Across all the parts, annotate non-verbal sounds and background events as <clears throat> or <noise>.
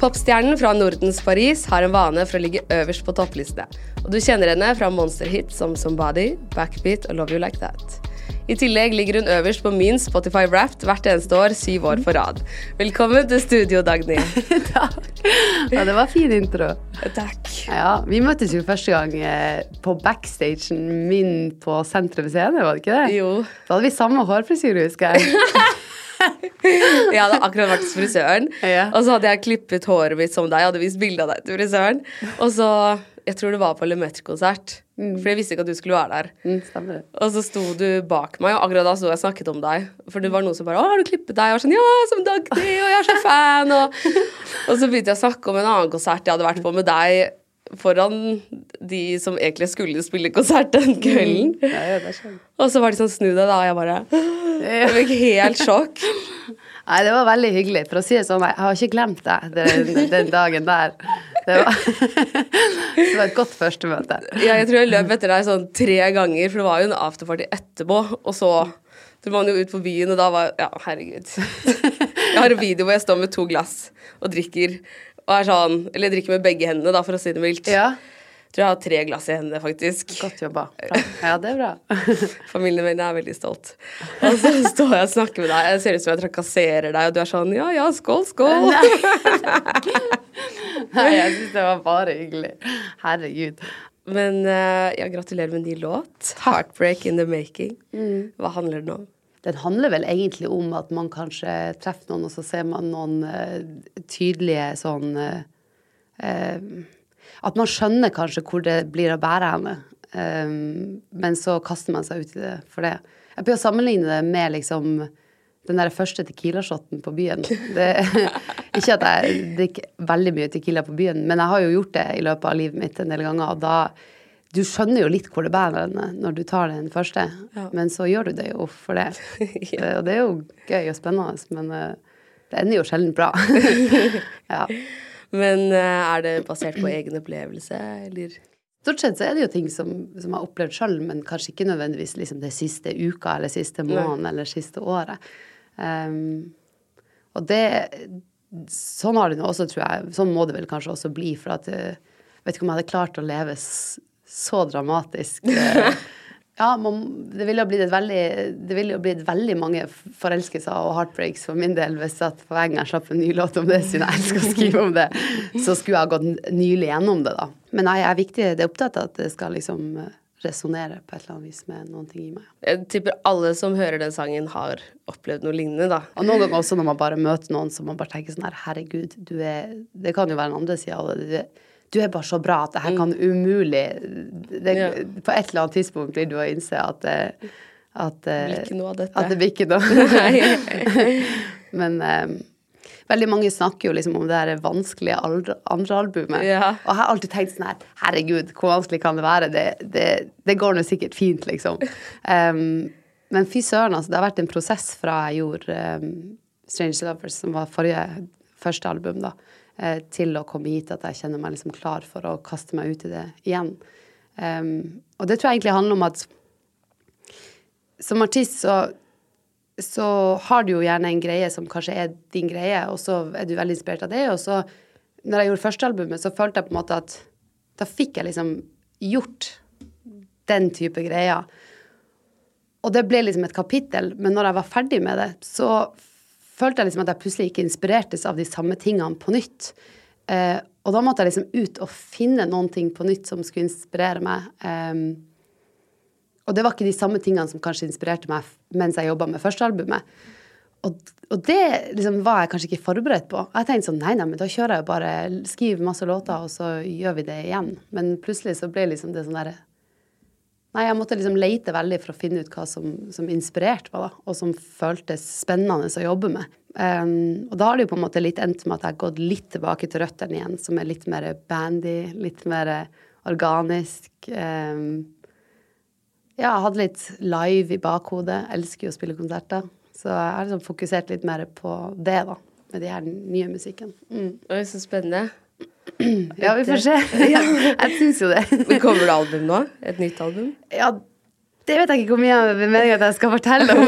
Popstjernen fra Nordens Paris har en vane for å ligge øverst på topplistene. Og du kjenner henne fra monsterhits som Somebody, Backbeat og Love You Like That. I tillegg ligger hun øverst på min Spotify Wrapped hvert eneste år, syv år på rad. Velkommen til studio, Dagny. <laughs> Takk. Ja, det var fin intro. Takk. Ja, Vi møttes jo første gang eh, på backstagen min på Sentrum Scene, var det ikke det? Jo. Da hadde vi samme hårfrisyre, husker jeg. <laughs> <laughs> Jeg hadde akkurat vært hos frisøren, Ja. og så hadde jeg klippet håret mitt som deg. Jeg hadde vist bilde av deg til frisøren. Og så Jeg tror det var på Lemaitre-konsert, for jeg visste ikke at du skulle være der. Mm. Og så sto du bak meg, og akkurat da sto jeg og snakket om deg. For det var noen som bare 'Å, har du klippet deg?' Og jeg var sånn 'Ja, som Dagny, og jeg er så fan', og, <laughs> og så begynte jeg å snakke om en annen konsert jeg hadde vært på med deg foran de som egentlig skulle spille konsert den kvelden. Ja, ja, jeg. Og så var de sånn 'Snu deg', da, og jeg bare Jeg fikk helt sjokk. Nei, det var veldig hyggelig. For å si det sånn, jeg har ikke glemt deg den, den dagen der. Det var, <laughs> det var et godt førstemøte. Ja, jeg tror jeg løp etter deg sånn tre ganger, for det var jo en afterparty etterpå. Og så dro man jo ut på byen, og da var Ja, herregud. Jeg har en video hvor jeg står med to glass og drikker. Og er sånn, eller drikker med begge hendene, da, for å si det mildt. Ja, Tror jeg har tre glass i hendene, faktisk. godt jobba. Bra. Ja, det er bra. <laughs> Familien min er veldig stolt. Og så står jeg og snakker med deg, jeg ser ut som jeg trakasserer deg, og du er sånn ja, ja, skål, skål. Nei, <laughs> jeg syns det var bare hyggelig. Herregud. Men eh, ja, gratulerer med ny låt. 'Heartbreak in the Making'. Hva handler den om? Den handler vel egentlig om at man kanskje treffer noen, og så ser man noen uh, tydelige sånn uh, eh, At man skjønner kanskje hvor det blir å bære henne, eh, men så kaster man seg ut i det for det. Jeg prøver å sammenligne det med liksom den der første Tequila-shoten på byen. Det, <laughs> ikke at jeg drikker veldig mye Tequila på byen, men jeg har jo gjort det i løpet av livet mitt en del ganger. Og da Du skjønner jo litt hvor det bærer henne når du tar den første, men så gjør du det jo for det. <laughs> ja. Og det er jo gøy og spennende, men eh, det ender jo sjelden bra. <laughs> ja. Men eh, er det basert på egen opplevelse, eller? Stort sett så er det jo ting som, som jeg har opplevd sjøl, men kanskje ikke nødvendigvis liksom det siste uka eller siste måneden eller siste året. Um, og det Sånn har det nå også, tror jeg. Sånn må det vel kanskje også bli, for at eh, jeg vet ikke om jeg hadde klart å leve så dramatisk. <laughs> Ja, man, det ville blitt ville blitt veldig mange forelskelser og heartbreaks for min del hvis at for hver gang jeg slapp en ny låt om det, siden jeg elsker å skrive om det, så skulle jeg ha gått nylig gjennom det, da. Men jeg er viktig, det er opptatt av at det skal liksom eh, resonnere på et eller annet vis med noen ting i meg. Jeg tipper alle som hører den sangen, har opplevd noe lignende, da. Og noen ganger også når man bare møter noen som man bare tenker sånn her, herregud, du er Det kan jo være den andre sida av det. Du er, du er bare så bra at det her kan umulig det, Ja. På et eller annet tidspunkt blir du å innse at at, eh, noe av dette. At det blir ikke noe. <laughs> Men um, veldig mange snakker jo liksom om det her vanskelige andre, albumet. Ja. Og jeg har alltid tenkt sånn her Herregud, hvor vanskelig kan det være? Det, det, det går nå sikkert fint, liksom. <laughs> Um, men fy søren, altså. Det har vært en prosess fra jeg gjorde um, Strange Lovers, som var forrige første album, da, eh, til å komme hit at jeg kjenner meg liksom klar for å kaste meg ut i det igjen. Um, og det tror jeg egentlig handler om at som artist så, så har du jo gjerne en greie som kanskje er din greie, og så er du veldig inspirert av det. Og så, når jeg gjorde førstealbumet, så følte jeg på en måte at da fikk jeg liksom gjort den type greier. Og det ble liksom et kapittel, men når jeg var ferdig med det, så følte jeg liksom at jeg plutselig ikke inspirertes av de samme tingene på nytt. Eh, og da måtte jeg liksom ut og finne noen ting på nytt som skulle inspirere meg. Um, og det var ikke de samme tingene som kanskje inspirerte meg mens jeg jobba med førstealbumet. Og, og det liksom var jeg kanskje ikke forberedt på. Jeg tenkte sånn, nei, nei, men da kjører jeg jo bare, skriver masse låter, og så gjør vi det igjen. Men plutselig så ble liksom det sånn derre Nei, jeg måtte liksom lete veldig for å finne ut hva som, som inspirerte meg, da, og som føltes spennende å jobbe med. Um, og da har det jo på en måte litt endt med at jeg har gått litt tilbake til røttene igjen, som er litt mer bandy, litt mer organisk. Um, ja, jeg hadde litt live i bakhodet. Elsker jo å spille konserter. Så jeg har liksom fokusert litt mer på det, da. Med de her nye musikken. Mm. Oi, så spennende. <clears throat> Ja, vi får se. <laughs> Jeg syns jo det. Men Kommer det album nå? Et nytt album? Ja, det vet jeg ikke hvor mye jeg mener at jeg skal fortelle om.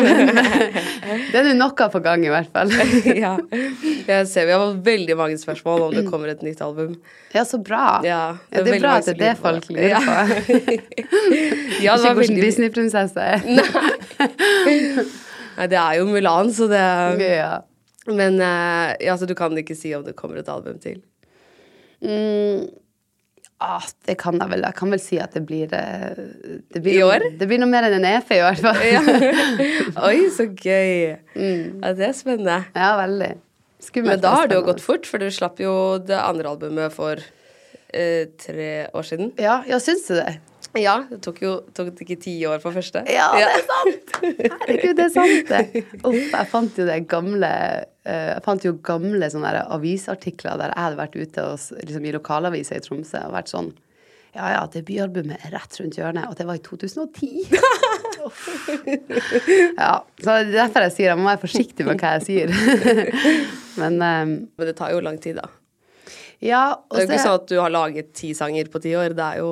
<laughs> Det er nå noe på gang, i hvert fall. <laughs> ja. Jeg ser vi har fått veldig mange spørsmål om det kommer et nytt album. Ja, så bra. Ja, Ja, det er bra at det er det folk lurer på. Ja, det var veldig Disney-prinsesse er. Nei, det er jo Mulan, så det Ja. Men eh, ja, så du kan ikke si om det kommer et album til? Mm, ah, det kan jeg vel. Jeg kan vel si at det blir, eh, det blir I noe- år? Det blir noe mer enn en EP, i hvert fall. Ja. Ja, <laughs> Oi, så gøy. Ja, det er spennende. veldig. Skummelt. Men da har det jo gått fort, for du slapp jo det andre albumet for eh, tre år siden. Ja, ja syns det? Ja, det tok jo tok det ikke ti år på første. Ja, det er sant! Herregud, det er sant, det. Uff, jeg fant jo det gamle eh, Jeg fant jo gamle sånne der avisartikler der jeg hadde vært ute og, liksom, i lokalavisa i Tromsø og vært sånn Ja ja, debutalbumet er rett rundt hjørnet. Og det var i 2010. <laughs> Ja, så det er derfor jeg sier jeg må være forsiktig med hva jeg sier. <laughs> Men um, Men det tar jo lang tid, da. ja. Og Det er jo ikke sånn at du har laget ti sanger på ti år. Det er jo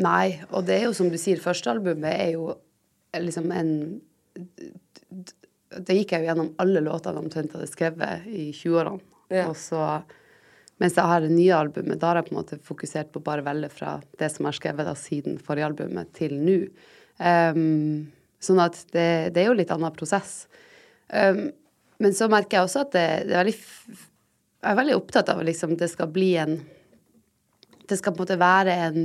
Nei, og det er jo som du sier, førstealbumet er jo liksom en Da gikk jeg jo gjennom alle låtene omtrent hadde skrevet i 20-årene. Ja. Og så Mens jeg har det nye albumet, da har jeg på en måte fokusert på bare å velge fra det som jeg har skrevet da siden forrige albumet, til nå. Um, sånn at det, det er jo litt annen prosess. Um, men så merker jeg også at det, det er veldig Jeg er veldig opptatt av at liksom, det skal bli en Det skal på en måte være en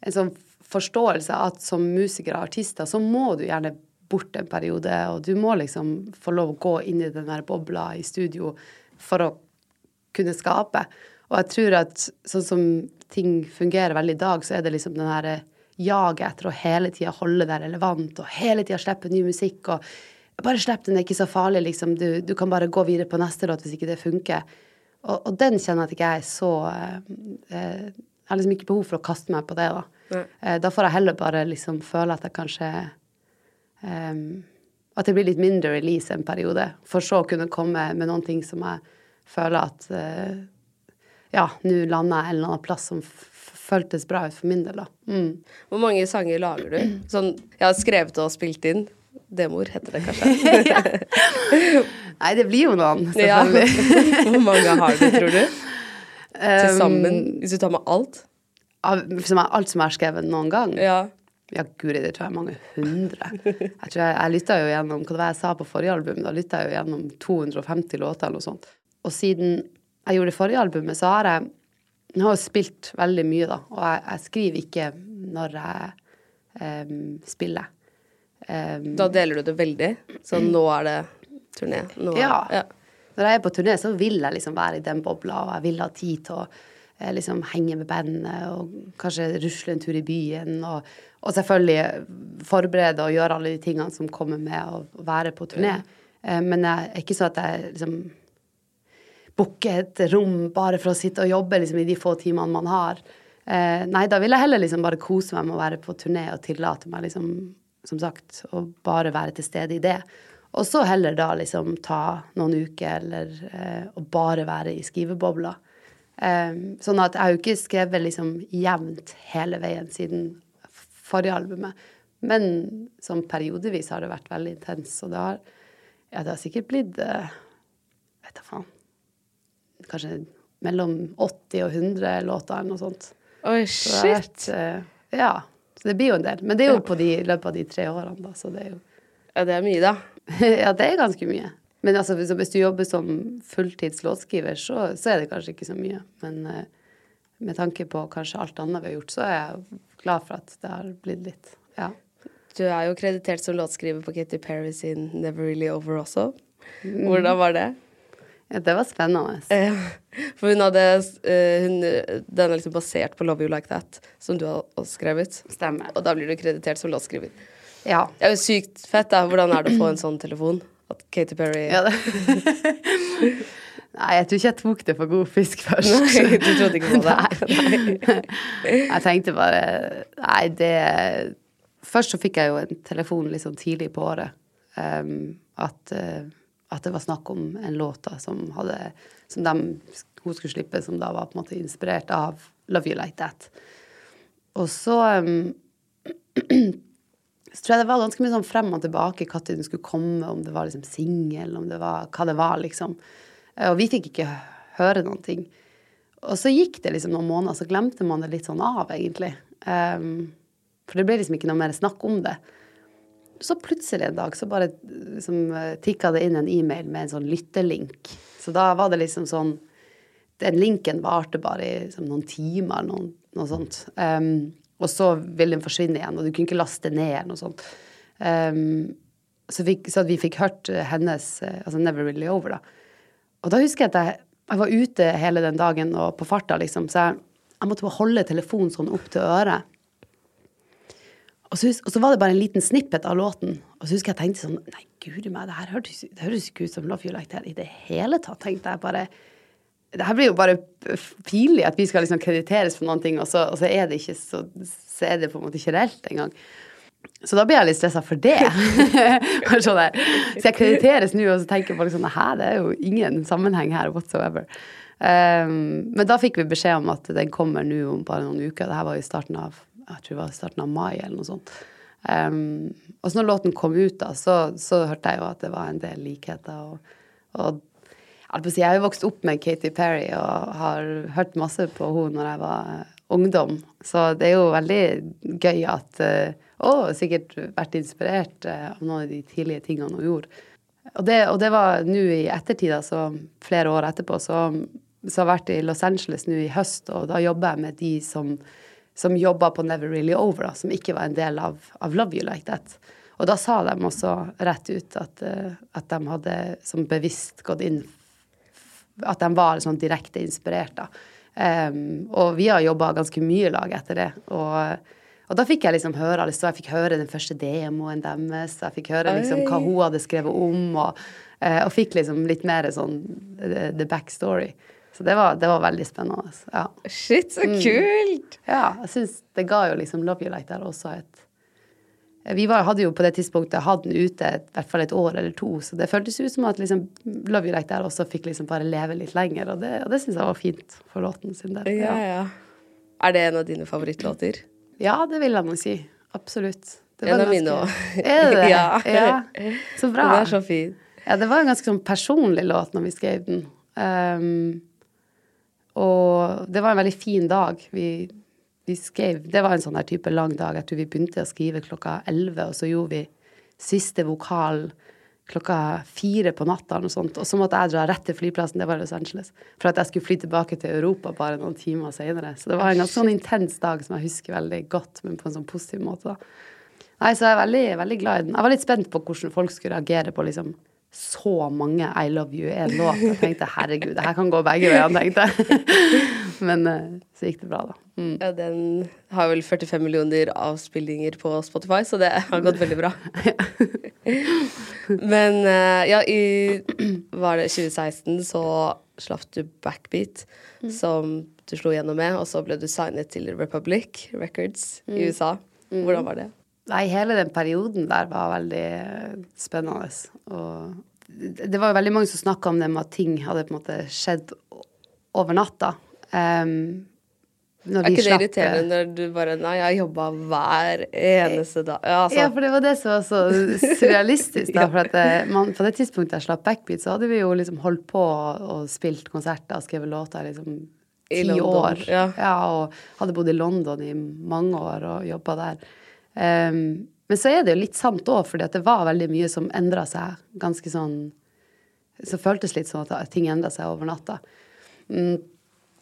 en sånn forståelse at som musiker og artister, så må du gjerne bort en periode, og du må liksom få lov å gå inn i den der bobla i studio for å kunne skape. Og jeg tror at sånn som ting fungerer veldig i dag, så er det liksom den her jaget etter å hele tida holde deg relevant, og hele tida slippe ny musikk, og bare slipp den, det er ikke så farlig, liksom. Du, du kan bare gå videre på neste låt hvis ikke det funker. Og, og den kjenner at ikke jeg er så eh, eh, Jeg har liksom ikke behov for å kaste meg på det, da. Eh, da får jeg heller bare liksom føle at jeg kanskje um, At det blir litt mindre release en periode, for så å kunne komme med noen ting som jeg føler at uh, Ja, nå lander jeg en eller annen plass som føltes bra ut for min del, da. Mm. Hvor mange sanger lager du? Sånn, jeg har skrevet og spilt inn. Demoer heter det kanskje. <laughs> Nei, det blir jo noen, Ja. <laughs> Hvor mange har du, tror du? Til sammen, Um, hvis du tar med alt? av, som er alt som har skrevet noen gang. Ja. Ja, guri, det tror jeg er mange hundre. Jeg tror jeg, jeg lytta jo gjennom hva det var jeg sa på forrige album, da lytta jeg jo gjennom 250 låter eller noe sånt. Og siden jeg gjorde det forrige albumet, så har jeg jeg har spilt veldig mye, da. Og jeg, jeg skriver ikke når jeg um, spiller. Um, Da deler du det veldig. Så nå er det turné. Nå er, Ja. ja. Når jeg er på turné, så vil jeg liksom være i den bobla, og jeg vil ha tid til å eh, liksom henge med bandet og kanskje rusle en tur i byen. Og, og selvfølgelig forberede og gjøre alle de tingene som kommer med å være på turné. Eh, men det er ikke så at jeg liksom booker et rom bare for å sitte og jobbe liksom, i de få timene man har. Eh, nei, da vil jeg heller liksom bare kose meg med å være på turné og tillate meg liksom, som sagt, å bare være til stede i det. Og så heller da liksom ta noen uker eller eh, og bare være i skrivebobla. Eh, sånn at jeg har jo ikke skrevet liksom jevnt hele veien siden forrige albumet. Men sånn periodevis har det vært veldig intens. Og det har, ja, det har sikkert blitt eh, Vet da faen. Kanskje mellom 80 og 100 låter eller noe sånt. Oi, Så shit. vært, eh, ja. Så det blir jo en del. Men det er jo på de, i løpet av de tre årene, da. Så det er jo Ja, det er mye, da. <laughs> Ja, det er ganske mye. Men altså, hvis, du jobber som fulltids låtskriver, så, så er det kanskje ikke så mye. Men uh, med tanke på kanskje alt annet vi har gjort, så er jeg glad for at det har blitt litt. Ja. Du er jo kreditert som låtskriver på Katy Perry sin Never Really Over også. Hvordan var det? ja det var spennende. <laughs> For hun hadde eh, hun, Den er liksom basert på Love You Like That, som du har skrevet. Stemmer. Og da blir du kreditert som låtskriver. Ja. Det er jo sykt fett, da. Hvordan er det å få en sånn telefon? At Katy Perry ja det. <laughs> Nei, jeg tror ikke jeg tok det for god fisk først. Nei, du trodde ikke på det? <laughs> Nei. Jeg tenkte bare Nei, det Først så fikk jeg jo en telefon litt sånn tidlig på året. Um, at, uh, at det var snakk om en låt da, som, hadde, som de, hun skulle slippe, som da var på en måte inspirert av Love You Like That. Og så um, <clears throat> så tror jeg det var ganske mye sånn frem og tilbake når den skulle komme, om det var liksom singel, om det var hva det var, liksom. Eh, Og vi fikk ikke høre noen ting. Og så gikk det liksom noen måneder, så glemte man det litt sånn av, egentlig. Um, for det ble liksom ikke noe mer snakk om det. Så plutselig en dag så bare liksom, tikka det inn en e-mail med en sånn lyttelink. Så da var det liksom sånn Den linken varte bare i liksom, noen timer, noen, noe sånt. Um, og så vil den forsvinne igjen, og du kunne ikke laste ned eller noe sånt. Um, så, fikk, så at vi fikk hørt hennes eh, altså Never Really Over, da. Og da husker jeg at jeg, jeg var ute hele den dagen og på farta, liksom, så jeg, jeg måtte bare holde telefonen sånn opp til øret. Og så, og så var det bare en liten snippet av låten. Og så husker jeg jeg tenkte sånn Nei, guri meg, det her hørtes det høres ikke ut som Love You Like That i det hele tatt. tenkte jeg bare. Det her blir jo bare pinlig at vi skal liksom krediteres for noen ting, og så, og så er det ikke så, så er det på en måte ikke reelt engang. Så da blir jeg litt stressa for det. <laughs> Sånn. Så jeg krediteres nå, og så tenker bare sånn Hæ, det er jo ingen sammenheng her whatsoever. Um, men da fikk vi beskjed om at den kommer nå om bare noen uker. Det her var i starten av jeg tror det var i starten av mai eller noe sånt. Um, og så når låten kom ut, da, så, så hørte jeg jo at det var en del likheter. Og, og jeg har jo vokst opp med Katy Perry og har hørt masse på henne når jeg var eh, ungdom. Så det er jo veldig gøy at eh, Og sikkert vært inspirert eh, av noen av de tidlige tingene hun gjorde. Og det, og det var nå i ettertid, altså flere år etterpå, så, så har jeg vært i Los Angeles nå i høst, og da jobber jeg med de som som jobba på Never Really Over, da, som ikke var en del av, av Love You Like That. Og da sa de også rett ut at, eh, at de hadde som bevisst gått inn At de var sånn direkte inspirert, da. Um, og vi har jobba ganske mye i lag etter det. Og, og da fikk jeg liksom høre alle Jeg fikk høre den første demoen deres. Jeg fikk høre liksom hva hun hadde skrevet om, og, eh, og fikk liksom litt mer sånn the, the backstory. Så det var, det var veldig spennende. Ja. Shit, så kult! Ja, jeg synes det ga jo liksom Love You Like der også et Vi var, hadde jo på det tidspunktet hatt den ute et, i hvert fall et år eller to, så det føltes ut som at liksom Love You Like der også fikk liksom bare leve litt lenger, og det, og det syns jeg var fint for låten sin Der. Ja, ja. Er det en av dine favorittlåter? Ja, det vil jeg nok si. Absolutt. Det En av mine òg. Er det <laughs> det? Ja. ja. Så bra. Den er så fin. Ja, det var en ganske sånn personlig låt når vi skrev den. Um, og det var en veldig fin dag. Vi, vi skrev Det var en sånn type lang dag. Jeg tror vi begynte å skrive klokka elleve, og så gjorde vi siste vokal klokka fire på natta noe sånt. Og så måtte jeg dra rett til flyplassen, det var Los Angeles, for at jeg skulle fly tilbake til Europa bare noen timer senere. Så det var en sånn intens dag som jeg husker veldig godt, men på en sånn positiv måte, da. Nei, så jeg er veldig, veldig glad i den. Jeg var litt spent på hvordan folk skulle reagere på liksom så mange I love you er låt. Jeg tenkte herregud, det her kan gå begge veier, tenkte jeg. <laughs> Men eh, så gikk det bra, da. Mm. Ja, den har vel 45 millioner avspillinger på Spotify, så det har gått veldig bra. <laughs> Men eh, ja, i var det 2016 så slapp du Backbeat, som du slo gjennom med, og så ble du signet til Republic Records i USA. Hvordan var det? Nei, hele den perioden der var veldig eh, spennende. Og det det var jo veldig mange som snakka om det med at ting hadde på en måte skjedd over natta. Um, når Er vi ikke det irriterende når du bare Nei, jeg jobba hver eneste dag. Ja, altså. Ja, for det var det som var så surrealistisk. da, <laughs> for at eh, man, På det tidspunktet jeg slapp Backbeat, så hadde vi jo liksom holdt på og spilt konserter og skrevet låter liksom ti år. ja. og hadde bodd i London i mange år og jobba der. Um, men så er det jo litt sant òg, fordi at det var veldig mye som endra seg ganske sånn Så føltes litt sånn at ting endra seg over natta. Mm.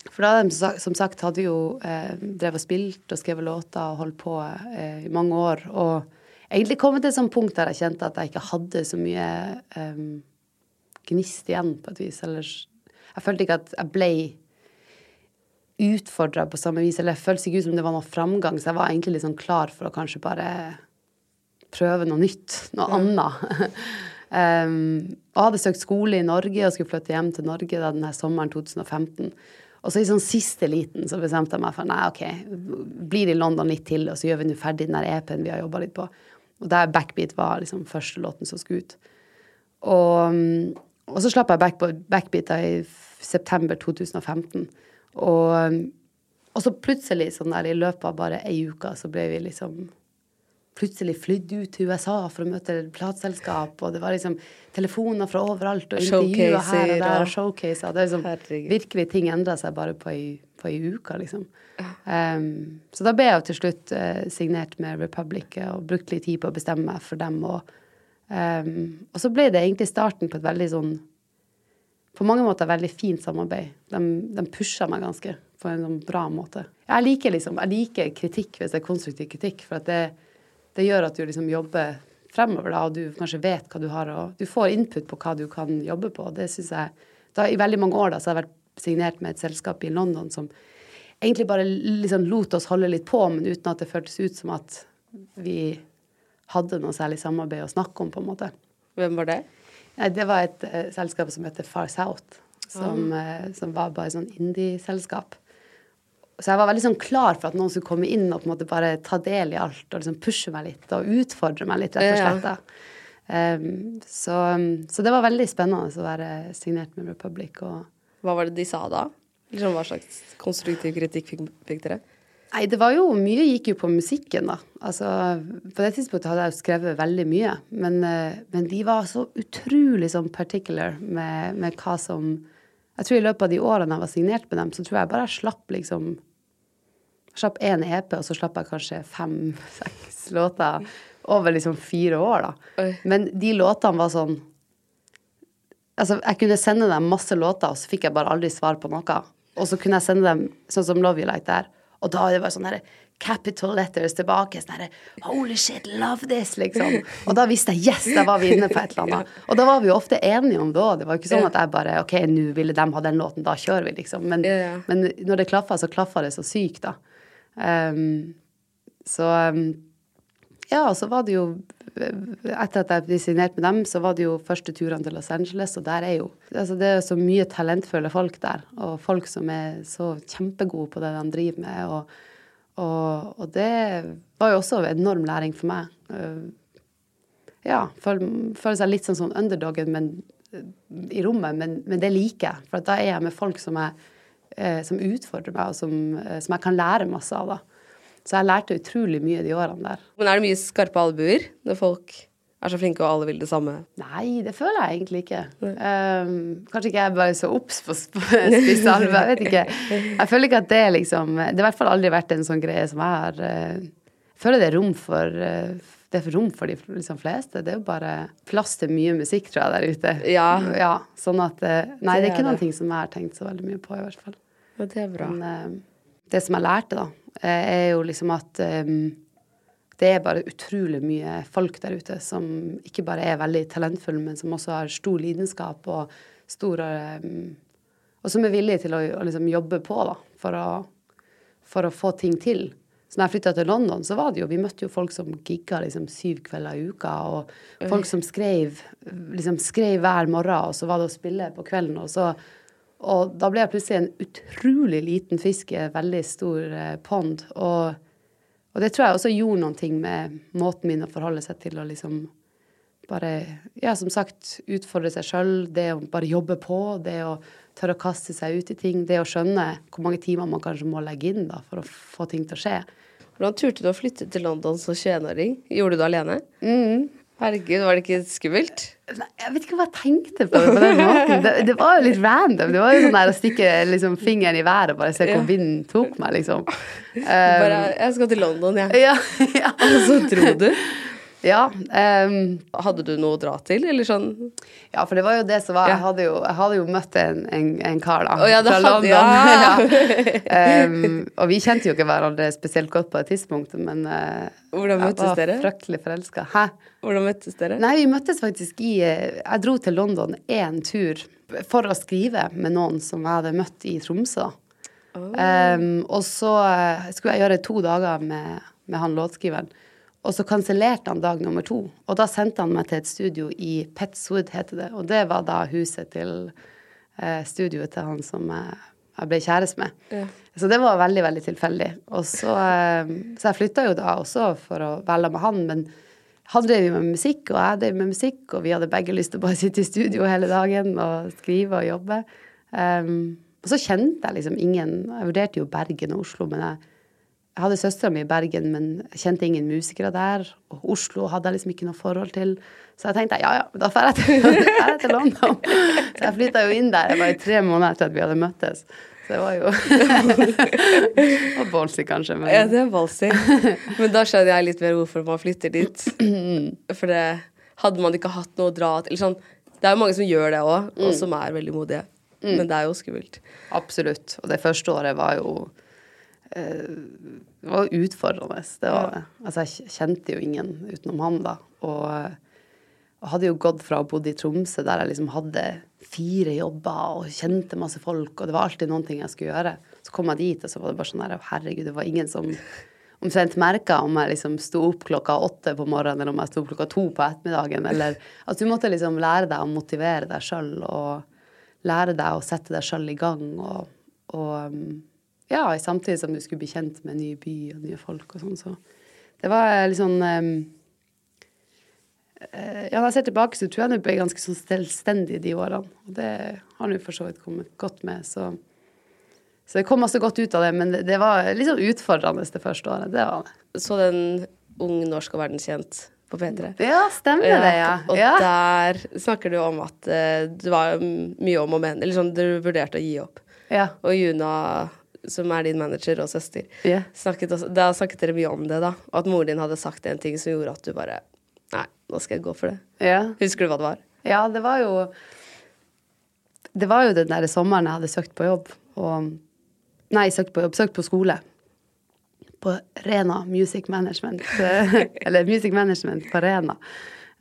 For da de sa- som sagt hadde jo eh, drevet og spilt og skrevet låter og holdt på eh, i mange år. Og egentlig kommet til et sånt punkt der jeg kjente at jeg ikke hadde så mye eh, gnist igjen, på et vis. Eller jeg følte ikke at jeg ble utfordra på samme vis. Eller jeg føltes ikke ut som det var noe framgang, så jeg var egentlig litt sånn klar for å kanskje bare prøve noe nytt. Noe annet. um, <laughs> og hadde søkt skole i Norge og skulle flytte hjem til Norge da denne sommeren 2015. Og så i sånn siste liten så bestemte jeg meg for nei, ok, blir i London litt til, og så gjør vi nå ferdig den der EP-en vi har jobba litt på. Og der Backbeat var liksom første låten som skulle ut. Og, mm, og så slapp jeg back, Backbeat i september 2015. Og, og så plutselig, sånn der i løpet av bare ei uke, så ble vi liksom plutselig flydd ut til USA for å møte plateselskap, og det var liksom telefoner fra overalt, og intervjuer her og der, og showcaser. Det er liksom, virkelig ting endra seg bare på ei, på ei uke, liksom. Um, så da ble jeg jo til slutt uh, signert med Republic og brukte litt tid på å bestemme meg for dem. Og, um, og så ble det egentlig starten på et veldig sånn på mange måter veldig fint samarbeid. De, de pusha meg ganske på en sånn bra måte. Jeg liker, liksom, jeg liker kritikk hvis det er konstruktiv kritikk, for at det, det gjør at du liksom jobber fremover, da, og du kanskje vet hva du har, og du får input på hva du kan jobbe på. Det synes jeg, da, I veldig mange år da, så har jeg vært signert med et selskap i London som egentlig bare liksom lot oss holde litt på, men uten at det føltes ut som at vi hadde noe særlig samarbeid å snakke om, på en måte. Hvem var det? Nei, det var et uh, selskap som heter Far South, som, eh, som var bare sånn indie-selskap. Så jeg var veldig sånn klar for at noen skulle komme inn og på en måte bare ta del i alt og liksom pushe meg litt og utfordre meg litt, rett og slett. da. Um, så, så det var veldig spennende å være signert med Republic. og Hva var det de sa da? Liksom, hva slags konstruktiv kritikk fikk, fikk dere? Nei, det var jo Mye gikk jo på musikken, da. Altså, på det tidspunktet hadde jeg jo skrevet veldig mye. Men, eh, men de var så utrolig sånn particular med, med hva som Jeg tror i løpet av de årene jeg var signert med dem, så tror jeg bare jeg slapp liksom slapp én EP, og så slapp jeg kanskje fem-seks låter over liksom fire år, da. Oi. Men de låtene var sånn Altså, jeg kunne sende dem masse låter, og så fikk jeg bare aldri svar på noe. Og så kunne jeg sende dem sånn som Love You Like der. Og da det bare sånn herre capital letters tilbake. Sånn herre Holy shit, love this, liksom. Og da visste jeg yes, da var vi inne på et eller annet. Og da var vi jo ofte enige om det òg. Det var jo ikke sånn at jeg bare OK, nå ville de ha den låten, da kjører vi, liksom. Men, men når det klaffa, så klaffa det så sykt, da. Um, så um, ja, og så var det jo Etter at jeg designerte med dem, så var det jo første turene til Los Angeles, og der er jo altså Det er så mye talentfulle folk der, og folk som er så kjempegode på det de driver med, og, og, og det var jo også en enorm læring for meg. Uh, Ja, føle føle seg litt sånn som underdogen men, i rommet, men, men det liker jeg, for da er jeg med folk som, jeg, som utfordrer meg, og som, eh, som jeg kan lære masse av. da. Så jeg lærte utrolig mye de årene der. Men er det mye skarpe albuer når folk er så flinke og alle vil det samme? Nei, det føler jeg egentlig ikke. Um, kanskje ikke jeg er bare så obs på sp- <laughs> spisse albuer, jeg vet ikke. Jeg føler ikke at det liksom Det har i hvert fall aldri vært en sånn greie som jeg har eh, Jeg føler det er rom for eh, det er rom for de liksom fleste. Det er jo bare plass til mye musikk, tror jeg, der ute. Ja. ja sånn at eh, Nei, det er ikke noen ting som jeg har tenkt så veldig mye på, i hvert fall. Ja, det er bra. Men eh, det som jeg lærte, da, eh, er jo liksom at um, det er bare utrolig mye folk der ute som ikke bare er veldig talentfulle, men som også har stor lidenskap og stor um, Og som er villige til å, å liksom jobbe på da, for å, for å få ting til. Så når jeg flytta til London, så var det jo Vi møtte jo folk som gigga liksom syv kvelder i uka, og folk som skrev liksom skrev hver morgen, og så var det å spille på kvelden, og så Og da ble jeg plutselig en utrolig liten fisk i en veldig stor eh, pond. Og, og det tror jeg også gjorde noen ting med måten min å forholde seg til å liksom bare, ja, som sagt, utfordre seg sjøl. Det å bare jobbe på, det å tørre å kaste seg ut i ting. Det å skjønne hvor mange timer man kanskje må legge inn da, for å få ting til å skje. Hvordan turte du å flytte til London som 21-åring? Gjorde du det alene? Mm. Herregud, var det ikke skummelt? Nei, Jeg vet ikke hva jeg tenkte på det på den måten. Det, det var jo litt random. Det var jo sånn der å stikke liksom, fingeren i været og bare se hvor Ja. vinden tok meg, liksom. Bare, Um, jeg skal til London, jeg. <laughs> ja, ja. <laughs> Og så dro du. Ja um, Hadde du noe å dra til, eller sånn? Ja, for det var jo det som var Ja. Jeg hadde jo, jeg hadde jo møtt en, en, en kar, da. oh, ja, fra London. <laughs> Ja. <laughs> um, og vi kjente jo ikke hverandre spesielt godt på det tidspunktet, men uh, Hvordan møttes jeg var dere? fryktelig forelska. Hæ? Hvordan møttes dere? Nei, vi møttes faktisk i Jeg dro til London én tur for å skrive med noen som jeg hadde møtt i Tromsø. Um, og så eh, skulle jeg gjøre to dager med, med han låtskriveren. Og så kansellerte han dag nummer to. Og da sendte han meg til et studio i Petswood, heter det. Og det var da huset til eh, studioet til han som jeg, jeg ble kjæreste med. Så det var veldig, veldig tilfeldig. Og så, eh, så jeg flytta jo da også for å velge med han, men han drev jo med musikk, og jeg drev med musikk, og vi hadde begge lyst til å bare sitte i studio hele dagen og skrive og jobbe. Um, og så kjente jeg liksom ingen Jeg vurderte jo Bergen og Oslo, men jeg, jeg hadde søstera mi i Bergen, men jeg kjente ingen musikere der. Og Oslo hadde jeg liksom ikke noe forhold til. Så jeg tenkte ja, ja, da drar jeg til, <laughs> jeg til London. Så jeg flytta jo inn der bare tre måneder etter at vi hadde møttes. Så det var jo <laughs> var ballsy, kanskje. Men Ja, det er ballsy. Men da skjønner jeg litt mer hvorfor man flytter dit. <clears throat> For det hadde man ikke hatt noe å dra til sånn, Det er jo mange som gjør det òg, og som er veldig modige. Men det er jo skummelt. Absolutt. Og det første året var jo eh, Det var utfordrende. Det var, Altså, jeg kjente jo ingen utenom han, da. Og, og hadde jo gått fra å bo i Tromsø, der jeg liksom hadde fire jobber og kjente masse folk, og det var alltid noen ting jeg skulle gjøre. Så kom jeg dit, og så var det bare sånn her Herregud, det var ingen som omtrent merka om jeg liksom sto opp klokka åtte på morgenen, eller om jeg sto opp klokka to på ettermiddagen, eller <laughs> at du måtte liksom lære deg å motivere deg sjøl, og lære deg å sette deg sjøl i gang, og, og um, ja, samtidig som du skulle bli kjent med en ny by og nye folk og sånn, så det var litt sånn um, Ja, når jeg ser tilbake, så tror jeg jeg ble ganske sånn selvstendig de årene, og det har nå for så vidt kommet godt med, så så det kom masse godt ut av det, men det, det var litt sånn utfordrende det første året. Det var det. Så den Ung norsk og verdenskjent på P3. Ja, stemmer det, ja. Og ja. der snakker du om at eh, det var mye om og men. Eller sånn, du vurderte å gi opp. ja. Og Juna, som er din manager og søster, yeah. snakket også, da snakket dere mye om det, da. Og at moren din hadde sagt en ting som gjorde at du bare Nei, nå skal jeg gå for det. Yeah. Husker du hva det var? Ja, det var jo Det var jo den der sommeren jeg hadde søkt på jobb. Og Nei, søkt på jobb, søkt på skole. På Rena Music Management. <laughs> Eller Music Management på Rena.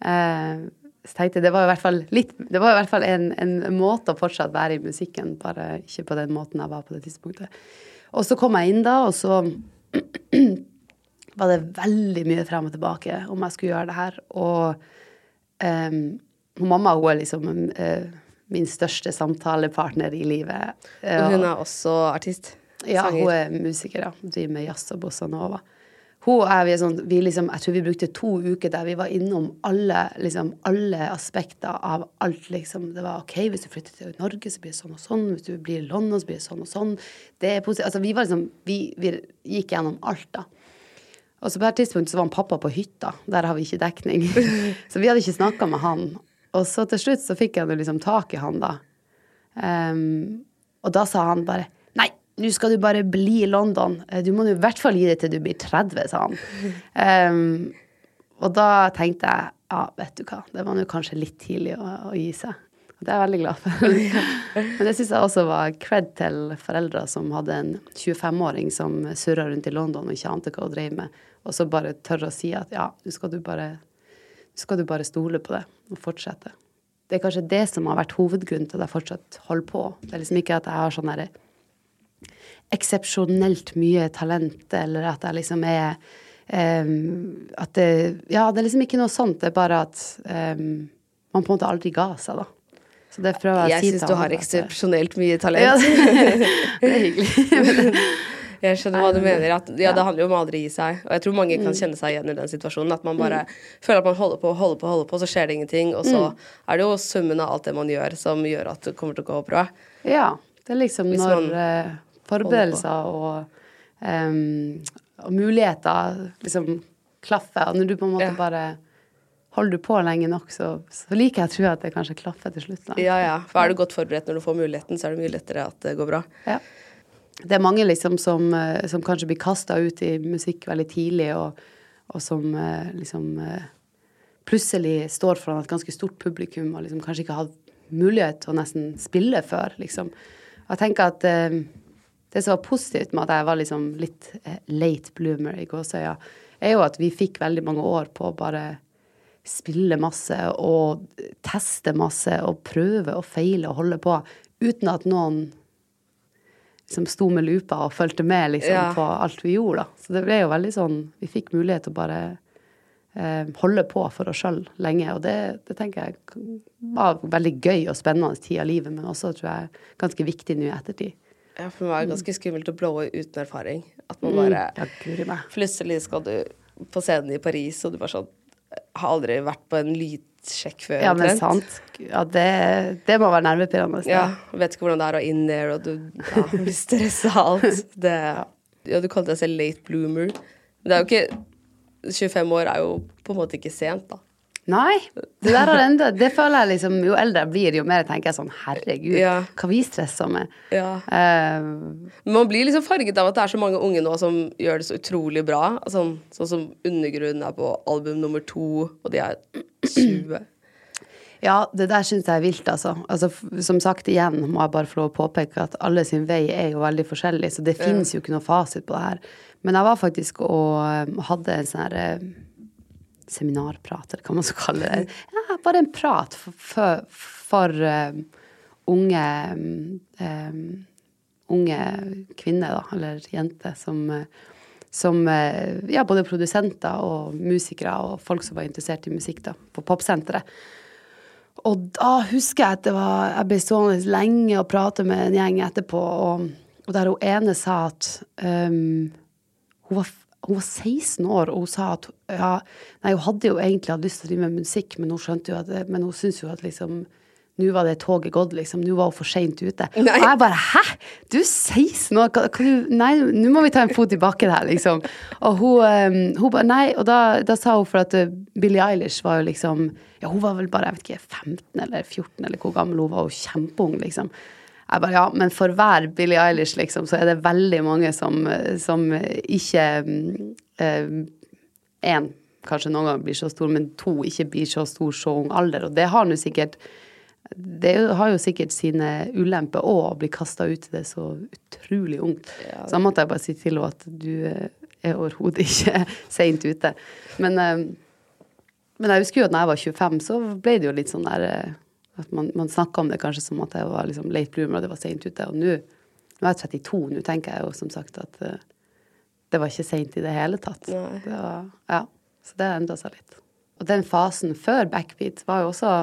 Eh, så tenkte jeg det var i hvert fall litt Det var i hvert fall en, en måte å fortsatt være i musikken, bare ikke på den måten jeg var på det tidspunktet. Og så kom jeg inn da, og så <clears throat> var det veldig mye frem og tilbake om jeg skulle gjøre det her. Og um, mamma hun er liksom uh, min største samtalepartner i livet. Og hun er også artist. ja, sanger. hun er musiker, ja. Driver med jazz og bossa nova. Hun og jeg, vi sånn, vi liksom, jeg tror vi brukte to uker der vi var innom alle, liksom, alle aspekter av alt. liksom. Det var OK, hvis du flytter til Norge, så blir det sånn og sånn. Hvis du blir i London, så blir det sånn og sånn. Det er positivt. Altså, vi var liksom, vi, vi gikk gjennom alt, da. Og så på et tidspunkt så var han pappa på hytta. Der har vi ikke dekning. <laughs> så vi hadde ikke snakka med han. Og så til slutt så fikk jeg liksom tak i han, da. Um, og da sa han bare Nei, nå skal du bare bli i London. Eh, Du må i hvert fall gi det til du blir 30, sa han. <laughs> Um, og da tenkte jeg ja, vet du hva, det var nå kanskje litt tidlig å, å gi seg. Og det er jeg veldig glad for. <laughs> Men det syns jeg også var cred til foreldre som hadde en 25-åring som surra rundt i London og ikke ante hva hun drev med, og så bare tørre å si at ja, nå skal du bare, skal du bare stole på det og fortsette. Det er kanskje det som har vært hovedgrunnen til at jeg fortsatt holder på. Det er liksom ikke at jeg har sånn derre eksepsjonelt mye talent, eller at jeg liksom er um, At det Ja, det er liksom ikke noe sånt. Det er bare at um, man på en måte aldri ga seg, da. Så det prøver jeg, jeg å si syns du har eksepsjonelt mye Ja, talent. <laughs> det er hyggelig. <laughs> Jeg skjønner hva du mener. At, ja, det handler jo om å aldri gi seg. Og jeg tror mange Mm. kan kjenne seg igjen i den situasjonen. At man bare føler at man holder på, holder på, holder på, så skjer det ingenting. Og så Mm. er det jo summen av alt det man gjør, som gjør at det kommer til å gå bra. Ja. Det er liksom når man eh, forberedelser og, um, og muligheter liksom klaffer, og når du på en måte Ja. bare holder du på lenge nok, så, så liker jeg å tro at det kanskje klaffer til slutt. Da. Ja, ja. For er du godt forberedt når du får muligheten, så er det mye lettere at det går bra. Ja. Det er mange liksom som, eh, som kanskje blir kasta ut i musikk veldig tidlig, og, og som eh, liksom eh, plutselig står foran et ganske stort publikum og liksom kanskje ikke har hatt mulighet til å nesten spille før, liksom. Jeg tenker at det som var positivt med at jeg var liksom litt eh, late bloomer i gåsøya, er jo at vi fikk veldig mange år på å bare spille masse og teste masse og prøve og feile og holde på uten at noen liksom sto med lupa og fulgte med liksom, Ja. på alt vi gjorde. Da. Så det ble jo veldig sånn Vi fikk mulighet til å bare eh, holde på for oss sjøl lenge. Og det, det tenker jeg var veldig gøy og spennende tid av livet, men også tror jeg ganske viktig nå i ettertid. Ja, for det var ganske skummelt å blowe uten erfaring. At man Mm. bare mm. Plutselig skal du på scenen i Paris, og du bare sånn Har aldri vært på en lydsjekk før. Ja, men sant. Ja, det, det må være nervepirrende. Ja, vet ikke hvordan det er å in there, og du ja, blir stressa alt. Det, ja, du kalte deg selv late bloomer. Men det er jo ikke 25 år er jo på en måte ikke sent, da. Nei, det der har enda Det føler jeg liksom Jo eldre jeg blir, jo mer tenker jeg sånn Herregud, Ja. hva vi stresser med. Ja. Uh, man blir liksom farget av at det er så mange unge nå som gjør det så utrolig bra. Sånn, sånn som Undergrunn er på album nummer to, og de er 20. Ja, det der syns jeg er vilt, altså. altså. Som sagt igjen må jeg bare få lov å påpeke at alle sin vei er jo veldig forskjellig, så det finnes jo ikke noe fasit på det her. Men jeg var faktisk og eh, hadde en sånn her eh, seminarprat, eller hva man skal kalle det. Ja, bare en prat for, for, for um, unge um, unge kvinner, da, eller jenter, som, eh, som ja, både produsenter og musikere og folk som var interessert i musikk da, på Popsenteret. Og da husker jeg at det var, jeg ble stående lenge og prate med en gjeng etterpå, og, og der hun ene sa at um, hun, var, hun var 16 år, og hun sa at ja, nei, hun hadde jo egentlig hatt lyst til å drive med musikk, men hun skjønte jo at men hun syntes jo at liksom nå var det toget gått, liksom. Nå var hun for seint ute. Nei. Og jeg bare Hæ? Du er 16 år? Kan, kan du Nei, nå må vi ta en fot i bakken her, liksom. Og hun, um, hun bare Nei. Og da, da sa hun for at uh, Billie Eilish var jo liksom Ja, hun var vel bare jeg vet ikke, 15 eller 14 eller hvor gammel hun var. Var kjempeung, liksom. Jeg bare, ja, men for hver Billie Eilish, liksom, så er det veldig mange som, som ikke Én kanskje noen ganger blir så stor, men to ikke blir så stor så ung alder. Og det har nå sikkert det har jo sikkert sine ulemper òg, å bli kasta ut i det så utrolig ungt. Så da måtte jeg bare si til henne at du eh, er overhodet ikke <laughs> seint ute. Men, eh, men jeg husker jo at når jeg var 25, så ble det jo litt sånn der eh, at man, man snakka om det kanskje som at jeg var liksom late bloomer, og det var seint ute. Og nå nå er jeg 32, nå tenker jeg jo som sagt at uh, det var ikke seint i det hele tatt. Det var, ja, så det endra seg litt. Og den fasen før backbeat var jo også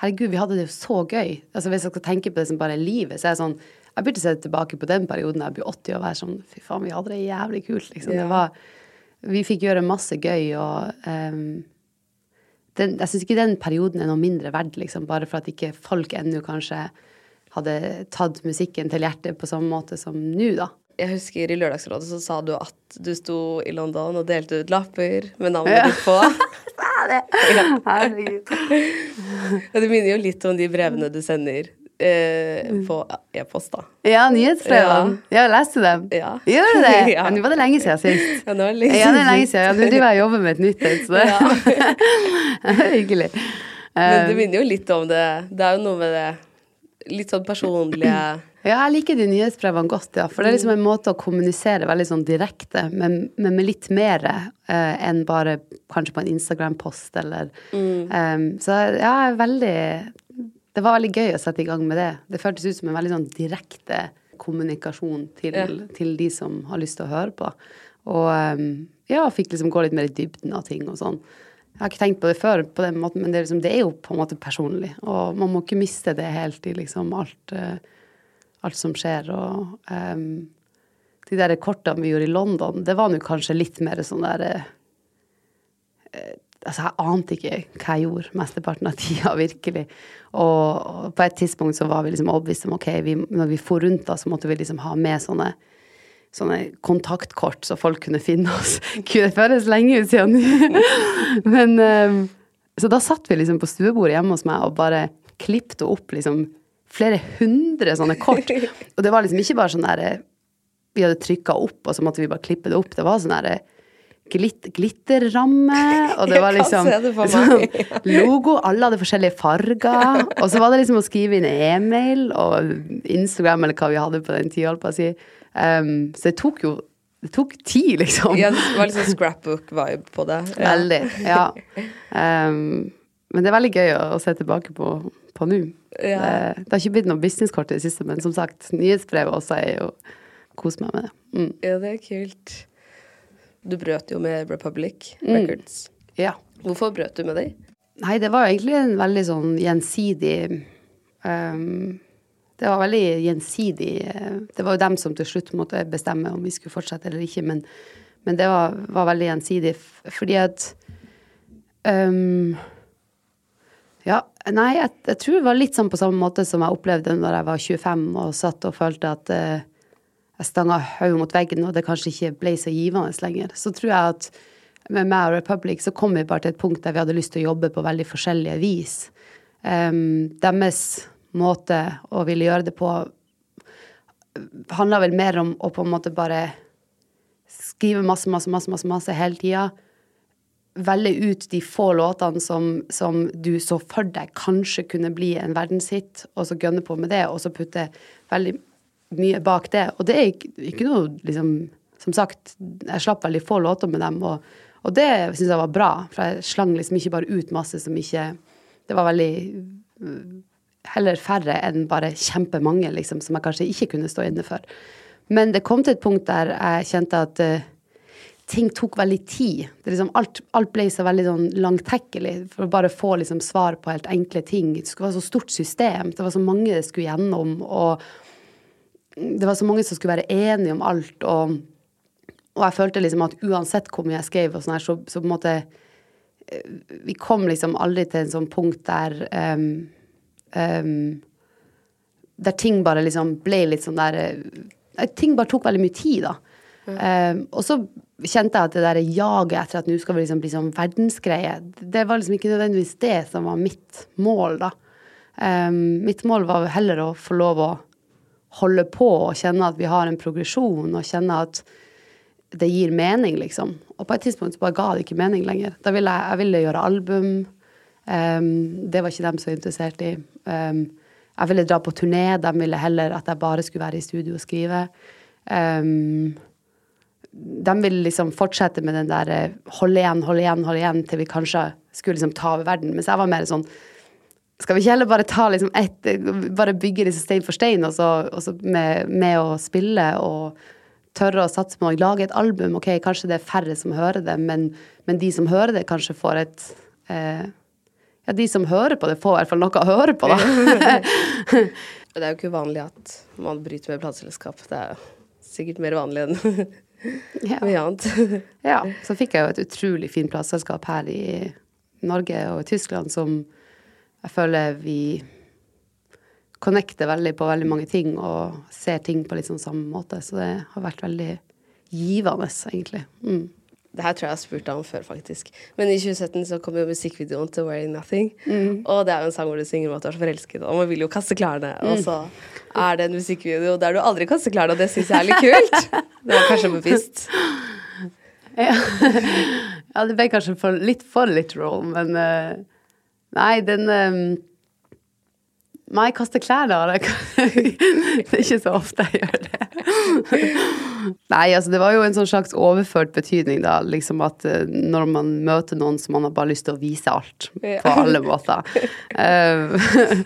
Herregud, vi hadde det jo så gøy. Altså Hvis jeg skal tenke på det som bare er livet, så er jeg sånn Jeg begynte å se tilbake på den perioden jeg blir 80 og være sånn Fy faen, vi hadde det jævlig kult, liksom. Ja. Det var Vi fikk gjøre masse gøy, og ehm, den, Jeg syns ikke den perioden er noe mindre verdt, liksom, bare for at ikke folk ennå kanskje hadde tatt musikken til hjertet på samme måte som nå, da. Jeg husker i Lørdagsrådet så sa du at du sto i London og delte ut lapper med navnet Ja. ditt på. <laughs> Herregud. <laughs> Og det minner jo litt om de brevene du sender eh, på e-post, da. Ja, nyhetsbrevene. Ja, ja, leste dem. Ja. Gjør du det? <laughs> Ja. Nå var det lenge siden sist. <laughs> Ja, nå er det lenge Ja, det er lenge siden. Ja, Nå driver og jobber med et nytt et, så det er <laughs> hyggelig. Men det minner jo litt om det. Det er jo noe med det litt sånn personlige <clears throat> Ja, jeg liker de nyhetsbrevene godt, ja. For det er liksom en måte å kommunisere veldig sånn direkte, men, men med litt mer eh, enn bare kanskje på en Instagram-post eller Mm. um, Så ja, jeg er veldig Det var veldig gøy å sette i gang med det. Det føltes ut som en veldig sånn direkte kommunikasjon til, Ja. til de som har lyst til å høre på. Og um, ja, fikk liksom gå litt mer i dybden av ting og sånn. Jeg har ikke tenkt på det før, på den måten, men det er, liksom, det er jo på en måte personlig. Og man må ikke miste det helt i liksom alt, eh, alt som skjer. Og um, de der kortene vi gjorde i London, det var nå kanskje litt mer sånn der eh, eh, Altså, jeg ante ikke hva jeg gjorde mesteparten av tida, <laughs> virkelig. Og, og på et tidspunkt så var vi liksom overbevist om ok, vi, når vi for rundt da, så måtte vi liksom ha med sånne sånne kontaktkort så folk kunne finne oss. <laughs> Gud, det føles lenge ut siden. <laughs> Men ehm, Så da satt vi liksom på stuebordet hjemme hos meg og bare klippte opp liksom flere hundre sånne kort. Og det var liksom ikke bare sånn derre Vi hadde trykka opp, og så måtte vi bare klippe det opp. Det var sånn derre Glitt, glitterramme, og det <laughs> var liksom sånn <laughs> logo. Alle hadde forskjellige farger. Og så var det liksom å skrive inn e-mail og Instagram, eller hva vi hadde på den tida, holdt på å si. Um, så det tok jo Det tok tid, liksom. Ja, det var sånn scrapbook-vibe på det. Ja. <laughs> Veldig. Ja. Um, men det er veldig gøy å, å se tilbake på, på nå. Ja. Det, det har ikke blitt noe businesskort i det siste, men som sagt, nyhetsbrevet også er jo Kos meg med det. Mm. ja, det er kult. Du brøt jo med Republic Records. Ja. Hvorfor brøt du med dem? Nei, det var egentlig en veldig sånn gjensidig um, Det var veldig gjensidig eh, Det var jo dem som til slutt måtte bestemme om vi skulle fortsette eller ikke, men, men det var, var veldig gjensidig fordi at um, Ja, nei, jeg, jeg tror det var litt sånn på samme måte som jeg opplevde når jeg var 25 og satt og følte at eh, jeg stanga hodet mot veggen, og det kanskje ikke ble så givende lenger. Så tror jeg at med meg og Republic så kom vi bare til et punkt der vi hadde lyst til å jobbe på veldig forskjellige vis. Um, deres måte å ville gjøre det på handla vel mer om å på en måte bare skrive masse, masse, masse, masse, masse hele tida. Velge ut de få låtene som, som du så for deg kanskje kunne bli en verdenshit, og så gønne på med det, og så putte veldig mye bak det. Og det er ikke, ikke noe liksom Som sagt, jeg slapp veldig få låter med dem, og, og det syns jeg var bra. For jeg slang liksom ikke bare ut masse som ikke Det var veldig øh, Heller færre enn bare kjempemange, liksom, som jeg kanskje ikke kunne stå inne for. Men det kom til et punkt der jeg kjente at øh, ting tok veldig tid. Det liksom, alt, alt ble så veldig sånn langtekkelig for å bare få liksom, svar på helt enkle ting. Det skulle være så stort system. Det var så mange det skulle gjennom. Og det var så mange som skulle være enige om alt. Og, og jeg følte liksom at uansett hvor mye jeg skrev, og sånn her, så, så på en måte eh, Vi kom liksom aldri til en sånn punkt der um, um, Der ting bare liksom ble litt sånn der eh, Ting bare tok veldig mye tid, da. Um, og så kjente jeg at det der jaget etter at nå skal vi liksom bli sånn verdensgreie, det var liksom ikke nødvendigvis det som var mitt mål, da. Mitt mål var heller å få lov å holde på og kjenne at vi har en progresjon, og kjenne at det gir mening, liksom. Og på et tidspunkt så bare ga det ikke mening lenger. Da ville jeg, jeg ville gjøre album. Um, det var ikke dem så interessert i. Um, jeg ville dra på turné. De ville heller at jeg bare skulle være i studio og skrive. Um, de ville liksom fortsette med den der hold igjen, hold igjen, hold igjen til vi kanskje skulle liksom ta over verden. Mens jeg var mer sånn skal vi ikke heller bare ta liksom ett Bare bygge disse stein for stein, og så, og så med, med å spille og tørre å satse på å lage et album. Ok, kanskje det er færre som hører det, men, men de som hører det, kanskje får et eh, Ja, de som hører på det, får i hvert fall noe å høre på, da. <laughs> Det er jo ikke uvanlig at man bryter med plateselskap. Det er sikkert mer vanlig enn <laughs> ja. mye annet. ja. Så fikk jeg jo et utrolig fint plateselskap her i Norge og i Tyskland som jeg føler vi connecter veldig på veldig mange ting og ser ting på litt sånn samme måte. Så det har vært veldig givende, egentlig. Mm. Det her tror jeg jeg har spurt deg om før, faktisk. Men i 2017 så kom jo musikkvideoen til 'Wearing Nothing'. Og det er jo en sang hvor du synger om at du er så forelsket, og man vil jo kaste klærne. Og så er det en musikkvideo der du aldri kaster klærne, og det syns jeg er litt kult. <laughs> Det var kanskje bevisst. Ja. <laughs> ja, det ble kanskje for, litt for literal, men, eh, Nei, den um, Nei, kaste klær, da. <laughs> Det er ikke så ofte jeg gjør det. Nei, altså det var jo en sånn slags overført betydning, da. Liksom at uh, når man møter noen som man har bare lyst til å vise alt på alle måter. Uh,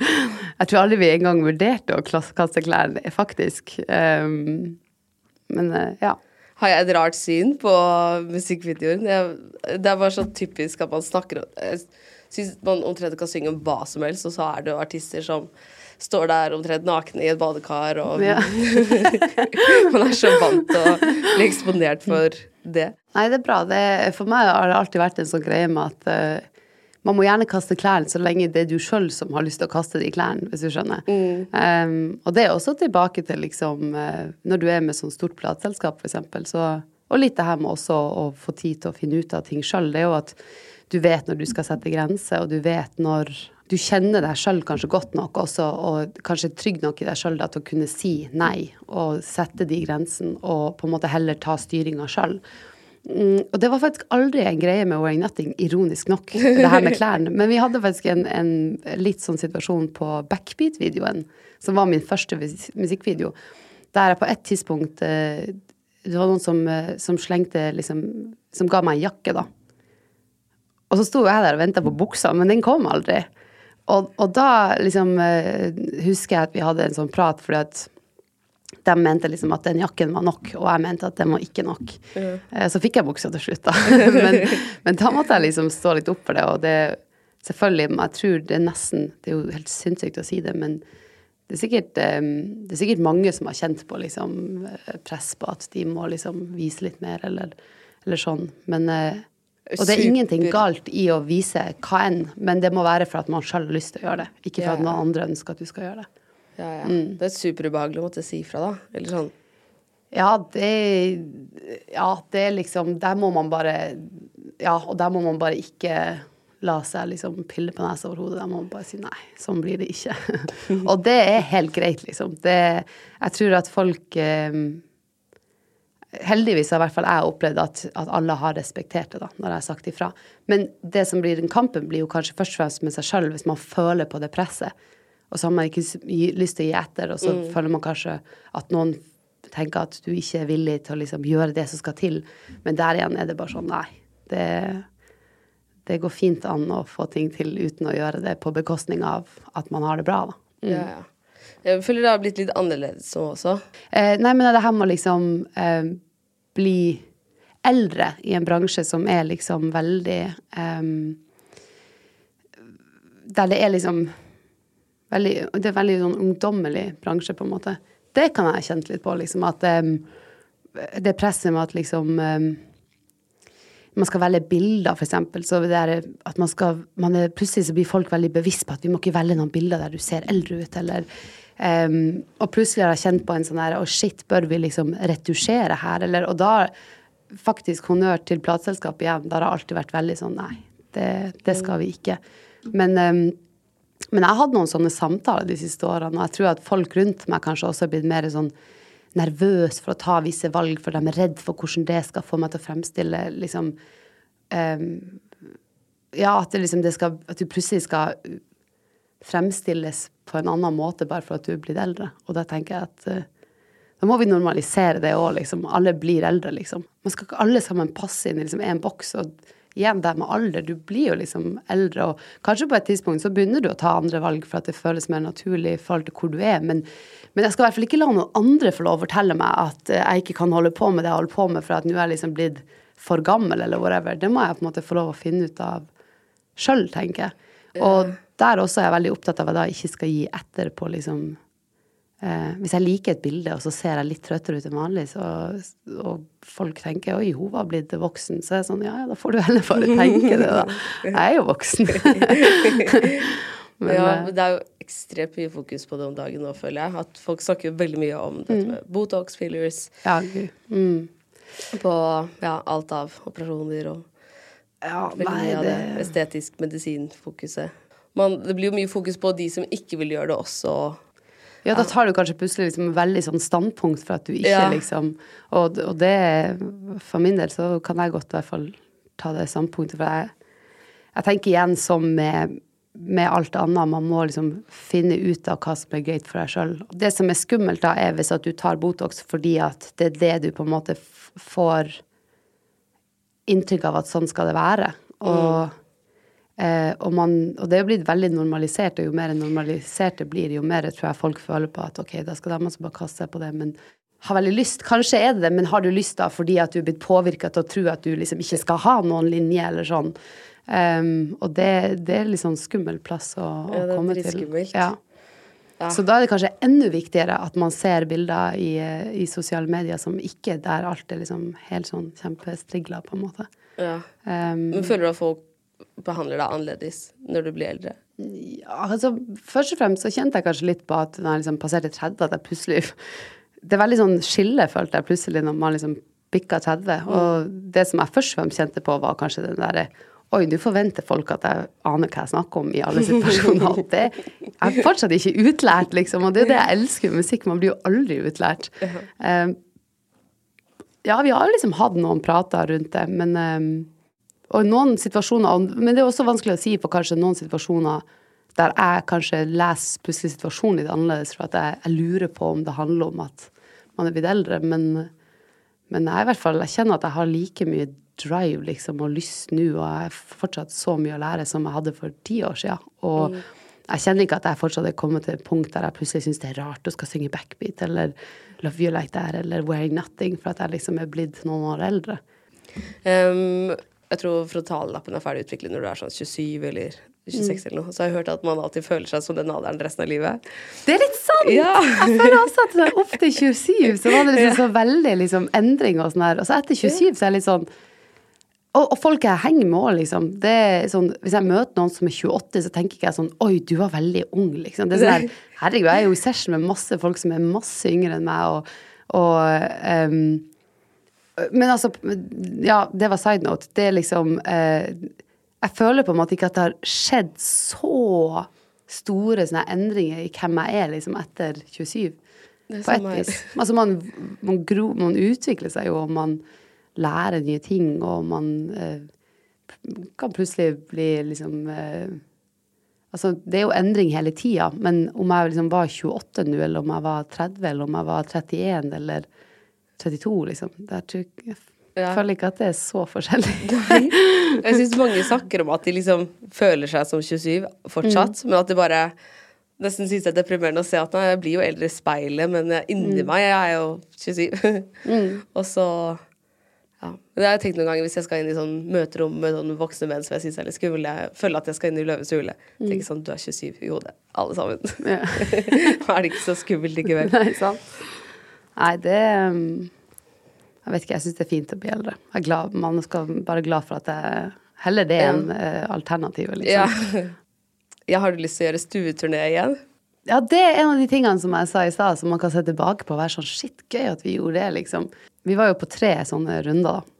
<laughs> jeg tror aldri vi engang vurderte å kaste klær, faktisk. Um, men uh, ja. Har jeg et rart syn på musikkvideoen? Det er bare så typisk at man snakker om syns man omtrent kan synge om hva som helst, og så er det jo artister som står der omtrent nakne i et badekar, og ja. <laughs> man er så vant til å bli eksponert for det. Nei, det er bra. Det, for meg har det alltid vært en sånn greie med at uh, man må gjerne kaste klærne så lenge det er du sjøl som har lyst til å kaste de klærne, hvis du skjønner. Mm. Um, og det er også tilbake til liksom uh, Når du er med sånn stort plateselskap, eksempel, så Og litt det her med også å få tid til å finne ut av ting sjøl, det er jo at du vet når du skal sette grenser, og du vet når du kjenner deg sjøl kanskje godt nok også, og kanskje trygg nok i deg sjøl til å kunne si nei og sette de grensene, og på en måte heller ta styringa sjøl. Mm, og det var faktisk aldri en greie med Wearing Nothing, ironisk nok, det her med klærne. Men vi hadde faktisk en, en litt sånn situasjon på Backbeat-videoen, som var min første musikkvideo, der jeg på et tidspunkt eh, Det var noen som, eh, som slengte liksom Som ga meg en jakke, da. Og så sto jeg der og venta på buksa, men den kom aldri. Og, og, da liksom eh, husker jeg at vi hadde en sånn prat, fordi at de mente liksom at den jakken var nok, og jeg mente at den var ikke nok. Mm. Så fikk jeg buksa til slutt, da. <laughs> men, men, da måtte jeg liksom stå litt opp for det, og det selvfølgelig, jeg tror det er nesten Det er jo helt sinnssykt å si det, men det er, sikkert, eh, det er sikkert mange som har kjent på liksom press på at de må liksom vise litt mer, eller, eller sånn. Men og det er ingenting galt i å vise hva enn, men det må være for at man sjøl har lyst til å gjøre det. Ikke for ja, ja. at noen andre ønsker at du skal gjøre det. Ja, ja. Mm. Det er superubehagelig å måtte si fra, da. Eller sånn. Ja, det Ja, det er liksom Der må man bare Ja, og der må man bare ikke la seg liksom pille på nesa over hodet. Der må man bare si nei, sånn blir det ikke. <laughs> og det er helt greit, liksom. Det, jeg tror at folk eh, Heldigvis har i hvert fall jeg opplevd at, at, alle har respektert det da, når jeg har sagt ifra. Men det som blir den kampen, blir jo kanskje først og fremst med seg sjøl, hvis man føler på det presset. Og så har man ikke lyst til å gi etter, og så mm. føler man kanskje at noen tenker at du ikke er villig til å liksom gjøre det som skal til. Men der igjen er det bare sånn, nei. Det, det går fint an å få ting til uten å gjøre det på bekostning av at man har det bra, da. Mm. Ja, ja. Jeg føler det har blitt litt annerledes nå også. Eh, nei, men det her med å liksom eh, bli eldre i en bransje som er liksom veldig um, Der det er liksom veldig, Det er veldig sånn ungdommelig bransje, på en måte. Det kan jeg ha kjent litt på, liksom. At um, det presset med at liksom um, man skal velge bilder, f.eks. Så det er at man skal man er, Plutselig så blir folk veldig bevisst på at vi må ikke velge noen bilder der du ser eldre ut, eller um, Og plutselig har jeg kjent på en sånn her oh shit, bør vi liksom retusjere her, eller Og da faktisk honnør til plateselskapet igjen. Da har det alltid vært veldig sånn Nei, det, det skal vi ikke. Men um, men jeg har hatt noen sånne samtaler de siste årene, og jeg tror at folk rundt meg kanskje også har blitt mer sånn nervøs for å ta visse valg, for de er redd for hvordan det skal få meg til å fremstille liksom um, Ja, at, det liksom, skal, at du plutselig skal fremstilles på en annen måte bare for at du er blitt eldre. Og da tenker jeg at uh, da må vi normalisere det òg, liksom. Alle blir eldre, liksom. Man skal ikke alle sammen passe inn i liksom én boks. og igjen det med alder, du blir jo liksom eldre, og kanskje på et tidspunkt så begynner du å ta andre valg for at det føles mer naturlig i forhold til hvor du er, men men jeg skal i hvert fall ikke la noen andre få lov å fortelle meg at eh, jeg ikke kan holde på med det jeg holder på med for at nå er jeg liksom blitt for gammel, eller whatever. Det må jeg på en måte få lov å finne ut av sjøl, tenker jeg. Og der også er jeg veldig opptatt av at jeg ikke skal gi etter på liksom eh, Hvis jeg liker et bilde, og så ser jeg litt trøttere ut enn vanlig, så, og folk tenker 'oi, hun var blitt voksen', så er jeg sånn ja, ja, da får du heller bare tenke det, da. <laughs> Jeg er jo voksen. <laughs> Men, ja, eh, men det er jo ekstremt mye fokus på det om dagen nå, føler jeg. At folk snakker veldig mye om dette mm. med Botox, fillers ja, mm. På ja, alt av operasjoner og ja, veldig mye av det, det estetisk medisinfokuset. Man, det blir jo mye fokus på de som ikke vil gjøre det også. Ja, da tar du kanskje plutselig liksom veldig sånn standpunkt for at du ikke ja. liksom og, og, det For min del så kan jeg godt i hvert fall ta det standpunktet, for jeg, jeg tenker igjen som med med alt annet. Man må liksom finne ut av hva som er greit for deg sjøl. Det som er skummelt, da, er hvis at du tar Botox fordi at det er det du på en måte får inntrykk av at sånn skal det være. Og, eh, og, man, og det er jo blitt veldig normalisert, og jo mer normalisert det blir, jo mer tror jeg folk føler på at ok, da skal de også bare kaste seg på det. men har veldig lyst. Kanskje er det det, men har du lyst da fordi at du er blitt påvirka til å tro at du liksom ikke skal ha noen linje eller sånn? Um, og det, det, er litt sånn skummel plass å, å ja, komme til. Ja. Ja. Så da er det kanskje enda viktigere at man ser bilder i, i sosiale medier som ikke der alt er liksom helt sånn kjempestrigla, på en måte. Ja. Um, Men føler du at folk behandler deg annerledes når du blir eldre? Ja, altså først og fremst så kjente jeg kanskje litt på at når jeg liksom passerte 30, at jeg plutselig <laughs> Det er veldig sånn skille, følte jeg plutselig, når man liksom bikka 30. Mm. Og det som jeg først og fremst kjente på, var kanskje den derre Oi, nå forventer folk at jeg aner hva jeg snakker om i alle situasjoner. Det, jeg er fortsatt ikke utlært, liksom. Og det er det jeg elsker med musikk. Man blir jo aldri utlært. Ja, vi har liksom hatt noen prater rundt det, men um, Og noen situasjoner Men det er også vanskelig å si på kanskje noen situasjoner der jeg kanskje leser plutselig situasjonen litt annerledes, for at jeg, jeg, lurer på om det handler om at man er blitt eldre. Men, men jeg, i hvert fall, jeg kjenner at jeg har like mye drive liksom, og lyst nå, og jeg har fortsatt så mye å lære som jeg hadde for ti år siden. Og mm. jeg kjenner ikke at jeg fortsatt er kommet til et punkt der jeg plutselig syns det er rart å skal synge backbeat eller Love You Like That eller Wearing Nothing, for at jeg liksom er blitt noen år eldre. Um, jeg tror frontallappen er ferdig utviklet når du er sånn 27 eller 26 mm. eller noe. Så har jeg hørt at man alltid føler seg som den alderen resten av livet. Det er litt sant! Ja. <laughs> jeg føler også at opp til 27 så var det liksom <laughs> så veldig liksom endring og sånn her. Og så etter 27 så er jeg litt sånn og, og, folk jeg henger med òg, liksom. Det sånn, hvis jeg møter noen som er 28, så tenker ikke jeg sånn Oi, du var veldig ung, liksom. Det er sånn her, <laughs> Herregud, jeg er jo i session med masse folk som er masse yngre enn meg, og, og um, Men altså Ja, det var side note. Det er liksom eh, Jeg føler på en måte ikke at det har skjedd så store sånne endringer i hvem jeg er, liksom, etter 27. På et vis. Altså, man, man, gro, man utvikler seg jo, og man lærer nye ting, og man eh, kan plutselig bli liksom eh, Altså, det er jo endring hele tida, men om jeg liksom var 28 nå, eller om jeg var 30, eller om jeg var 31 eller 32, liksom der tror jeg, jeg føler ikke at det er så forskjellig. <laughs> jeg syns mange snakker om at de liksom føler seg som 27 fortsatt, mm. men at det bare nesten synes det er deprimerende å se at jeg blir jo eldre i speilet, men inni mm. meg jeg er jo 27. <laughs> mm. <laughs> Og så ja. Det har jeg tenkt noen ganger hvis jeg skal inn i sånn møterom med sånne voksne menn som jeg syns er litt skumle. Jeg føler at jeg skal inn i Løvens hule. Mm. Tenker sånn, du er 27 i hodet, alle sammen. Ja. er det ikke så skummelt likevel? Nei, sant. Nei, det um, Jeg vet ikke, jeg syns det er fint å bli eldre. Jeg er glad, Man skal være glad for at jeg heller det enn uh, alternativet, liksom. Ja. <laughs> ja. Har du lyst til å gjøre stueturné igjen? Ja, det er en av de tingene som jeg sa i stad, som man kan se tilbake på og være sånn shit, gøy at vi gjorde det, liksom. Vi var jo på tre sånne runder, da.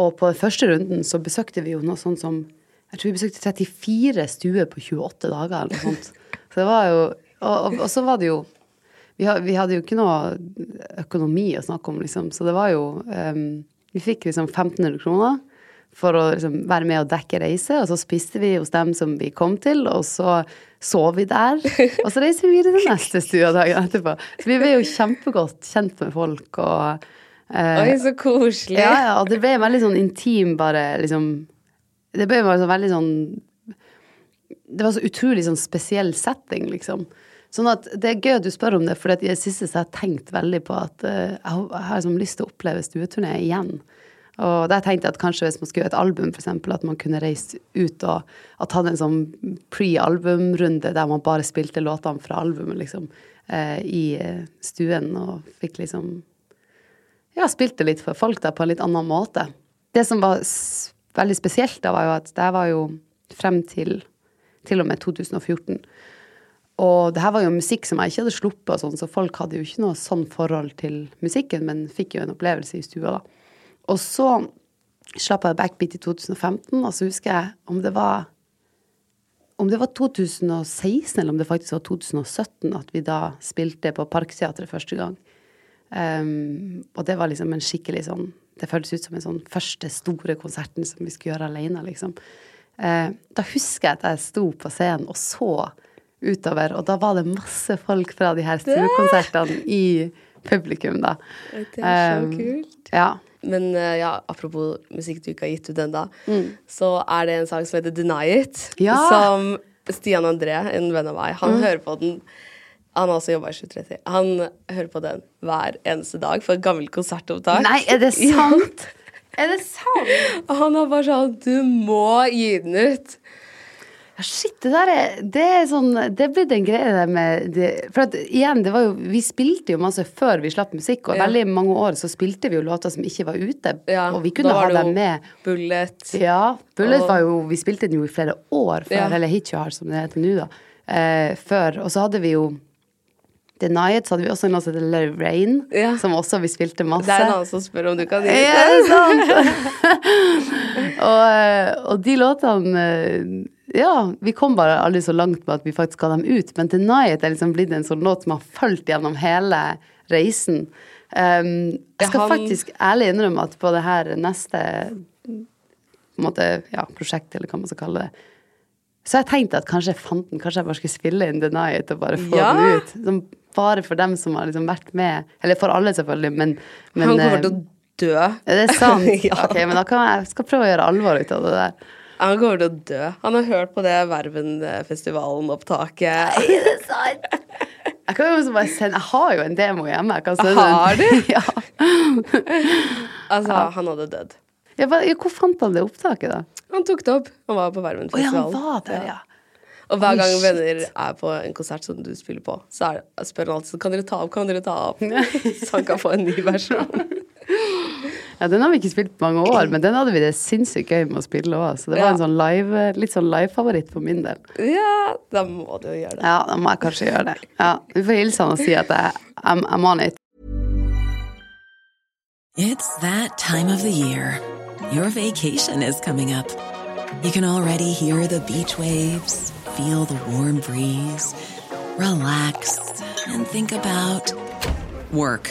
Og på den første runden så besøkte vi jo noe sånt som Jeg tror vi besøkte 34 stuer på 28 dager eller noe sånt. <laughs> Så det var jo Og, og, og så var det jo vi, hadde jo ikke noe økonomi å snakke om, liksom. Så det var jo um, Vi fikk liksom 1500 kroner for å liksom være med og dekke reise, og så spiste vi hos dem som vi kom til, og så sov vi der. <laughs> Og så reiser vi videre til neste stue dagen etterpå. Så vi ble jo kjempegodt kjent med folk og uh, Oi, så koselig. Ja, ja, og det ble veldig sånn intim, bare liksom Det ble bare så veldig sånn Det var så utrolig sånn spesiell setting, liksom. Sånn at det er gøy at du spør om det, for i det siste så har jeg tenkt veldig på at uh, jeg har liksom lyst til å oppleve stueturné igjen. Og der tenkte jeg at kanskje hvis man skulle gjøre et album, f.eks., at man kunne reist ut og, at hadde en sånn pre-albumrunde der man bare spilte låtene fra albumet, liksom, eh, i eh, stuen, og fikk liksom Ja, spilte litt for folk der på en litt annen måte. Det som var veldig spesielt da, var jo at det var jo frem til til og med 2014. Og det her var jo musikk som jeg ikke hadde sluppet, sånn, så folk hadde jo ikke noe sånn forhold til musikken, men fikk jo en opplevelse i stua, da. Og så slapp jeg backbeat i 2015, og så husker jeg om det var om det var 2016 eller om det faktisk var 2017 at vi da spilte på Parkteatret første gang. Um, og det var liksom en skikkelig sånn Det føltes ut som en sånn første store konserten som vi skulle gjøre alene, liksom. Uh, da husker jeg at jeg sto på scenen og så utover, og da var det masse folk fra de her stuekonsertene i publikum, da. Det er så Um, kult. Ja. Men eh, ja, apropos musikk du ikke har gitt ut ennå, så er det en sang som heter Deny It. Ja. Som Stian André, en venn av meg, han hører på den. Han har også jobba i 730. Han hører på den hver eneste dag for et gammelt konsertopptak. Nei, er det <laughs> sant? er det sant? Og han er bare sånn Du må gi den ut. Shit, det der er Det er sånn Det blir den greia der med det, For at igjen, det var jo Vi spilte jo masse før vi slapp musikk, og Ja. veldig mange år så spilte vi jo låter som ikke var ute, Ja, og vi kunne da var ha det dem jo med. Bullet. Ja. Bullet Og- var jo Vi spilte den jo i flere år før, Ja. eller Hitchhard, som det heter nå, da. Eh, før. Og så hadde vi jo The Night, så hadde vi også en låt som het Let Rain, Ja. som også vi spilte masse. Det er en annen som spør om du kan gi Ja, det er sant! <laughs> og, eh, og de låtene eh, Ja, vi kom bare aldri så langt med at vi faktisk ga dem ut, men 'Tonight' er liksom blitt en sånn låt som har fulgt gjennom hele reisen. Um, jeg skal faktisk ærlig innrømme at på det her neste på måte, ja, prosjekt, eller hva man skal kalle det, så jeg tenkte at kanskje jeg fant den, kanskje jeg bare skulle spille inn Deny It og bare få Ja. den ut. Som bare for dem som har liksom vært med. Eller for alle, selvfølgelig, men, men Han kommer eh, til å dø. er det sant? <laughs> Ja. Ok, men da kan jeg, jeg skal prøve å gjøre alvor ut av det der. Han kommer til å dø. Han har hørt på det Verven-festivalen-opptaket. Nei, det sant? Jeg kan jo bare sende Jeg har jo en demo hjemme. Jeg kan sende Har du? <laughs> ja. Altså, han hadde dødd. Ja, hvor fant han det opptaket, da? Han tok det opp. Han var på Å ja, han Verven-festivalen. var der, ja. Og hver gang oh, venner er på en konsert som du spiller på, så er, spør han alltid kan dere ta opp, kan dere ta opp? <laughs> Så han kan få en ny versjon. Ja, Den har vi ikke spilt på mange år, <clears throat> men den hadde vi det sinnssykt gøy med å spille òg. Så det var Ja. en sånn live, litt sånn live-favoritt for min del. Ja, da må du jo gjøre det. Ja, da må jeg kanskje gjøre det. Ja, Vi får hilse han og si at jeg, I'm, I'm on it. It's that time of the year. Your vacation is coming up. You can already hear the beach waves, feel the warm breeze, relax, and think about work.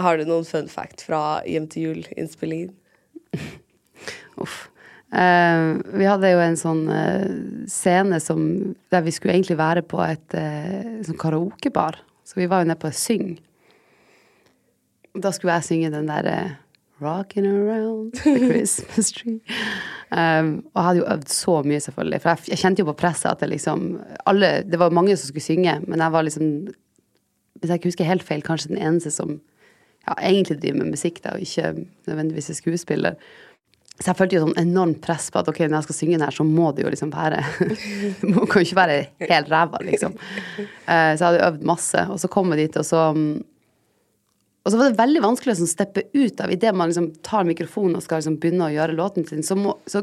Har du noen fun fact fra Hjem til jul-innspillingen? <laughs> Uff. Uh, vi hadde jo en sånn uh, scene som, der vi skulle egentlig være på et uh, sånn karaokebar. Så vi var jo nede på Syng. Da skulle jeg synge den derre Rockin' around the <laughs> Christmas tree. Um, og jeg hadde jo øvd så mye, selvfølgelig. For jeg, jeg kjente jo på presset at det liksom alle, Det var mange som skulle synge, men jeg var liksom Hvis jeg ikke husker helt feil, kanskje den eneste som ja, egentlig driver med musikk, da, og ikke nødvendigvis er skuespiller. Så jeg følte jo sånn enormt press på at ok, når jeg skal synge den her, så må det jo liksom være Det <laughs> må- kan jo ikke være helt ræva, liksom. Eh, så jeg hadde øvd masse. Og så kom jeg dit, og så mm, Og så var det veldig vanskelig å sånn, steppe ut av idet man liksom tar mikrofonen og skal liksom begynne å gjøre låten sin. Så må så,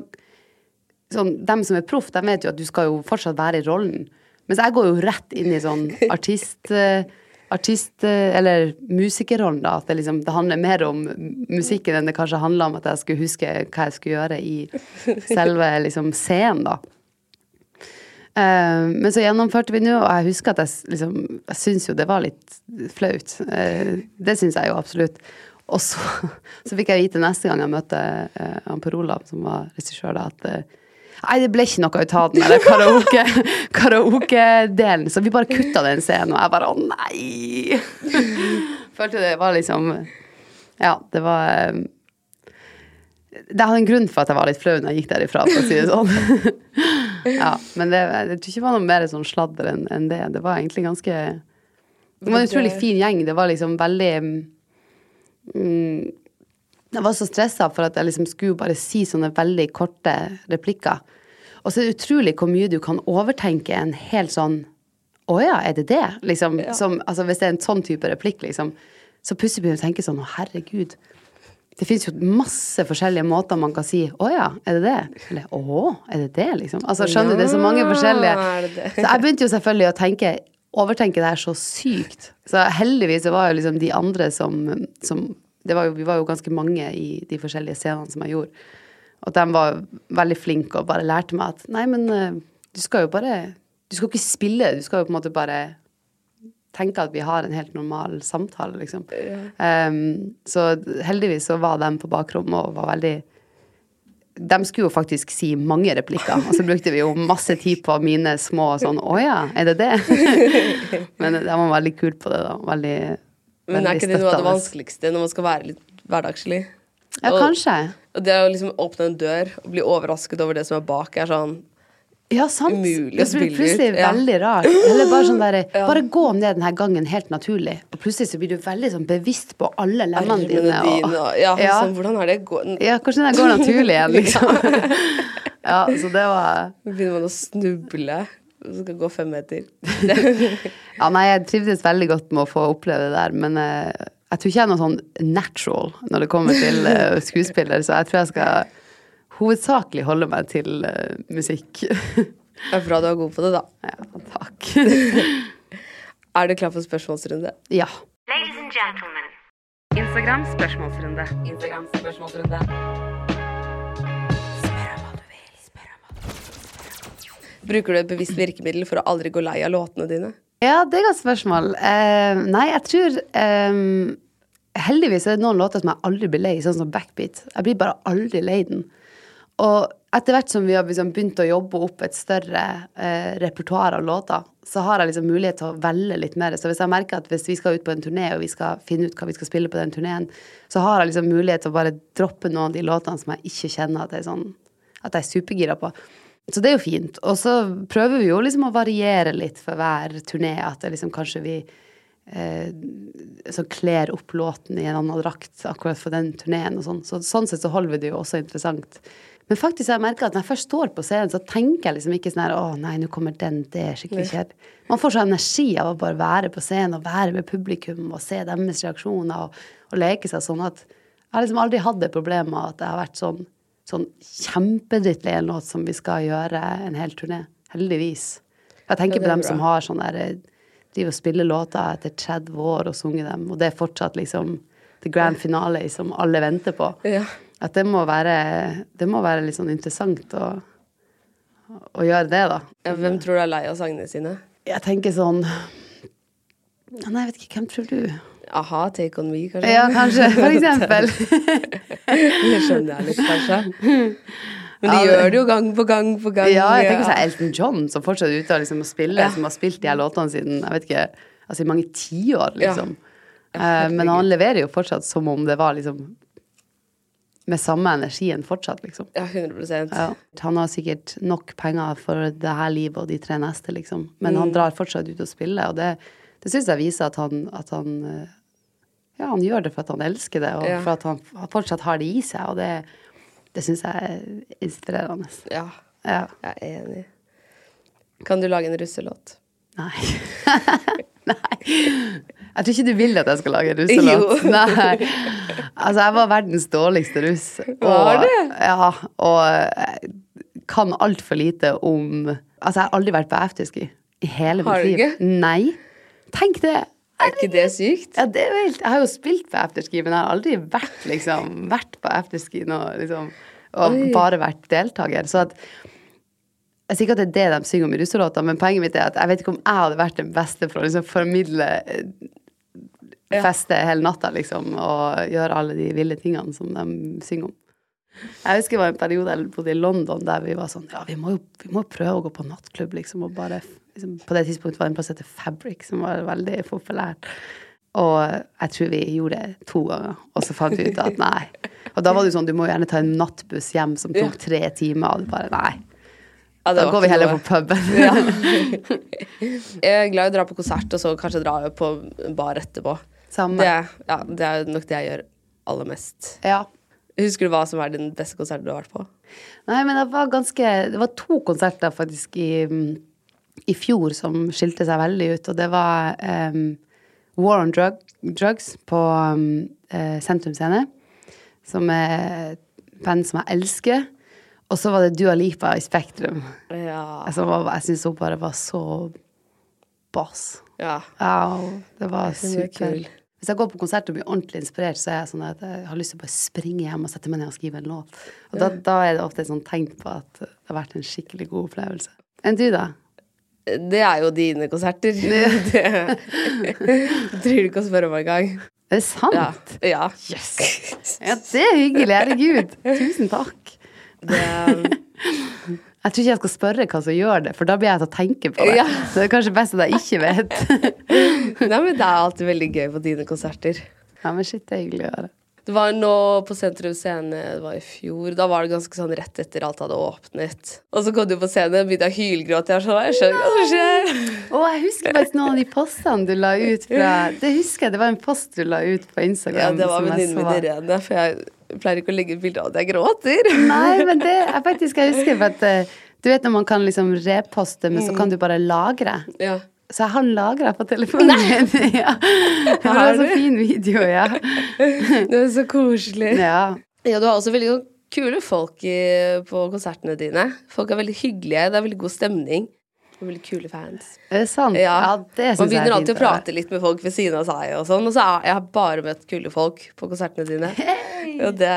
sånn, Dem som er proff, de vet jo at du skal jo fortsatt være i rollen. Mens jeg går jo rett inn i sånn artist... artist, eh, eller musikerrollen, da. At det, liksom, det handler mer om musikken enn det kanskje handler om at jeg skulle huske hva jeg skulle gjøre i selve liksom, scenen, da. Eh, men så gjennomførte vi nå, og jeg husker at jeg liksom Jeg syns jo det var litt flaut. Eh, det syns jeg jo absolutt. Og så, <laughs> så fikk jeg vite neste gang jeg møtte han Per Olav, som var regissør, da, at Nei, det ble ikke noe ut av den eller karaoke- <laughs> karaoke-delen, så vi bare kutta den scenen, og jeg bare å nei! <laughs> Følte det var liksom Ja, det var eh, Det hadde en grunn for at jeg var litt flau når jeg gikk derifra, for å si det sånn. <laughs> ja, men det, jeg tror ikke det var noe mer sånn sladder enn en det. Det var egentlig ganske Det var en utrolig fin gjeng. Det var liksom veldig mm, Jeg var så stressa for at jeg liksom skulle bare si sånne veldig korte replikker. Og så er det utrolig hvor mye du kan overtenke en helt sånn Å ja, er det det? Liksom, som, altså hvis det er en sånn type replikk, liksom, så plutselig begynner du å tenke sånn Å, herregud. Det fins jo masse forskjellige måter man kan si 'Å ja, er det det?' Eller 'Å, er det det?' liksom. Altså, skjønner du, det er så mange forskjellige? Så jeg begynte jo selvfølgelig å tenke overtenke det her så sykt. Så heldigvis var jo liksom de andre som, som var jo, Vi var jo ganske mange i de forskjellige scenene som jeg gjorde. Og de var veldig flinke og bare lærte meg at nei, men eh, du skal jo bare Du skal ikke spille, du skal jo på en måte bare tenke at vi har en helt normal samtale, liksom. Um, så heldigvis så var de på bakrommet og var veldig de skulle jo faktisk si mange replikker, og så brukte vi jo masse tid på mine små sånn Å ja, er det det? <laughs> Men de var veldig kule på det, da. Veldig, Men er ikke det noe av det vanskeligste når man skal være litt hverdagslig? Ja, Og- kanskje. Og det å liksom åpne en dør og bli overrasket over det som er bak, er sånn Ja, sant. Umulig å Det blir plutselig ut, ja. veldig rart. Eller bare sånn der, bare gå ned denne gangen helt naturlig, og plutselig så blir du veldig sånn bevisst på alle lemmene dine. dine Og, Ja, <laughs> Ja. sånn, hvordan er det gå ja, kanskje den går naturlig igjen, <laughs> liksom. <laughs> Ja, så det var begynner man å snuble og skal gå fem meter. <laughs> Ja, nei, jeg trivdes veldig godt med å få oppleve det der, men uh, jeg tror ikke jeg er noe sånn natural når det kommer til uh, <laughs> skuespiller, så jeg tror jeg skal hovedsakelig holde meg til uh, musikk. <laughs> Det er bra du er god på det, da. ja, takk. Er du klar for spørsmålsrunde? ja. Ladies and gentlemen. Instagram spørsmålsrunde. Instagram spørsmålsrunde. Bruker du et bevisst virkemiddel for å aldri gå lei av låtene dine? Ja, det er et spørsmål. Uh, nei, jeg tror um, Heldigvis er det noen låter som jeg aldri blir lei, sånn som Backbeat. Jeg blir bare aldri lei den. Og etter hvert som vi har liksom begynt å jobbe opp et større uh, repertoar av låter, så har jeg liksom mulighet til å velge litt mer. Så hvis jeg merker at hvis vi skal ut på en turné, og vi skal finne ut hva vi skal spille på den turneen, så har jeg liksom mulighet til å bare droppe noen av de låtene som jeg ikke kjenner at jeg er, sånn, at jeg er supergira på. Så det er jo fint. Og så prøver vi jo liksom å variere litt for hver turné. At det liksom kanskje vi eh, så kler opp låten i en annen drakt akkurat for den turneen og sånn. Så sånn sett så holder vi det jo også interessant. Men faktisk har jeg merket at når jeg først står på scenen, så tenker jeg liksom ikke sånn her Å nei, nå kommer den, det er skikkelig kjedelig. Man får så energi av å bare være på scenen og være med publikum og se deres reaksjoner og, og leke seg sånn at jeg har liksom aldri hatt det problemet at jeg har vært sånn sånn kjempedrittlei en låt som vi skal gjøre en hel turné. Heldigvis. Jeg tenker Ja, på dem bra. som har sånn der eh, Driver og spiller låter etter 30 år og sunget dem, og det er fortsatt liksom the grand finale som alle venter på. Ja. At det må være Det må være litt sånn interessant å, å gjøre det, da. Ja, Hvem tror du er lei av sangene sine? Jeg tenker sånn Nei, jeg vet ikke. Hvem tror du? A-ha, Take On Me, kanskje? Ja, kanskje. For <laughs> eksempel. jeg skjønner det litt, kanskje. Men de Ja, gjør det jo gang på gang på gang. Ja, jeg tenker seg Elton John, som fortsatt er ute og liksom, å spille, som har spilt de her låtene siden jeg vet ikke, altså i mange tiår, liksom. Ja. men han leverer jo fortsatt som om det var liksom med samme energien fortsatt, liksom. Ja, 100 Ja. Han har sikkert nok penger for det her livet og de tre neste, liksom. Men han drar fortsatt ut og spiller, og det, det syns jeg viser at han, at han eh, Ja, han gjør det for at han elsker det, og Ja. for at han fortsatt har det i seg, og det, det syns jeg er inspirerende. Ja, Ja. jeg er enig. Kan du lage en russelåt? Nei. <laughs> Nei. Jeg tror ikke du vil at jeg skal lage en russelåt. Jo. Nei. Altså, jeg var verdens dårligste russ. Var det? Ja, og kan altfor lite om Altså, jeg har aldri vært på afterski i hele mitt liv. Har du ikke? Nei. Tenk det. Er ikke det sykt? Ja, det er jo helt Jeg har jo spilt på afterski, men jeg har aldri vært, liksom, vært på afterski nå, liksom, og Oi. bare vært deltaker. Så at jeg sier ikke at det er det de synger om i russelåta, men poenget mitt er at jeg vet ikke om jeg hadde vært den beste for å liksom formidle eh, feste hele natta, liksom, og gjøre alle de ville tingene som de synger om. Jeg husker det var en periode jeg bodde i London der vi var sånn Ja, vi må jo vi må prøve å gå på nattklubb, liksom, og bare liksom, På det tidspunktet var det en plass som heter Fabric, som var veldig populært. Og jeg tror vi gjorde det to ganger, og så fant vi ut at nei. Og da var det jo sånn, du må gjerne ta en nattbuss hjem som tok tre timer, og du bare nei. Ja, Da går vi heller noe. på puben. <laughs> Jeg er glad i å dra på konsert, og så kanskje dra på bar etterpå. Samme. Det, ja, det er nok det jeg gjør aller mest. Ja. Husker du hva som er din beste konsert du har vært på? Nei, men det var ganske Det var to konserter faktisk i, i fjor som skilte seg veldig ut, og det var um, War on Drug, Drugs på um, eh, Sentrum Scene, som er et band som jeg elsker. Og så var det Dua Lipa i Spektrum. Ja. Altså, jeg syns hun bare var så boss. ja. Ja, det var Jeg synes hun er super. Hvis jeg går på konsert og blir ordentlig inspirert, så er jeg sånn at jeg har lyst til å bare springe hjem og sette meg ned og skrive en låt. Og da, da er det ofte et sånt tegn på at det har vært en skikkelig god opplevelse. Enn du, da? Det er jo dine konserter. Det <laughs> trenger du ikke å spørre om engang. Er det sant? Ja. ja. Ja, det er hyggelig. Herregud. Tusen takk. Det, Jeg tror ikke jeg skal spørre hva som gjør det, for da blir jeg til å tenke på det. Ja. Så det er kanskje best at jeg ikke vet. nei, men det er alltid veldig gøy på dine konserter. Ja, men shit, det er hyggelig å høre. Det var nå på Sentrum Scene, det var i fjor. Da var det ganske sånn rett etter alt hadde åpnet. Og så kom du på scenen, begynte jeg å hylgråte. Jeg sånn, jeg skjønner hva som skjer. Og jeg husker faktisk noen av de postene du la ut fra Det husker jeg, det var en post du la ut på Instagram. Ja, det var venninnen min. Irene, for jeg pleier ikke å legge ut bilder av at jeg gråter. Nei, men det er faktisk jeg husker, for at eh, du vet når man kan liksom reposte, men Mm. så kan du bare lagre. Ja. Så jeg har lagra på telefonen min. <laughs> Ja. <laughs> Det var Har en så fin video, ja. <laughs> Det er så koselig. ja. Ja, du har også veldig sånn kule folk i, på konsertene dine. Folk er veldig hyggelige, det er veldig god stemning. Og veldig kule fans. Er det sant? Ja, det Man syns jeg begynner er alltid å prate litt med folk ved siden av seg, og sånn, og så har jeg bare møtt kule folk på konsertene dine. Og det,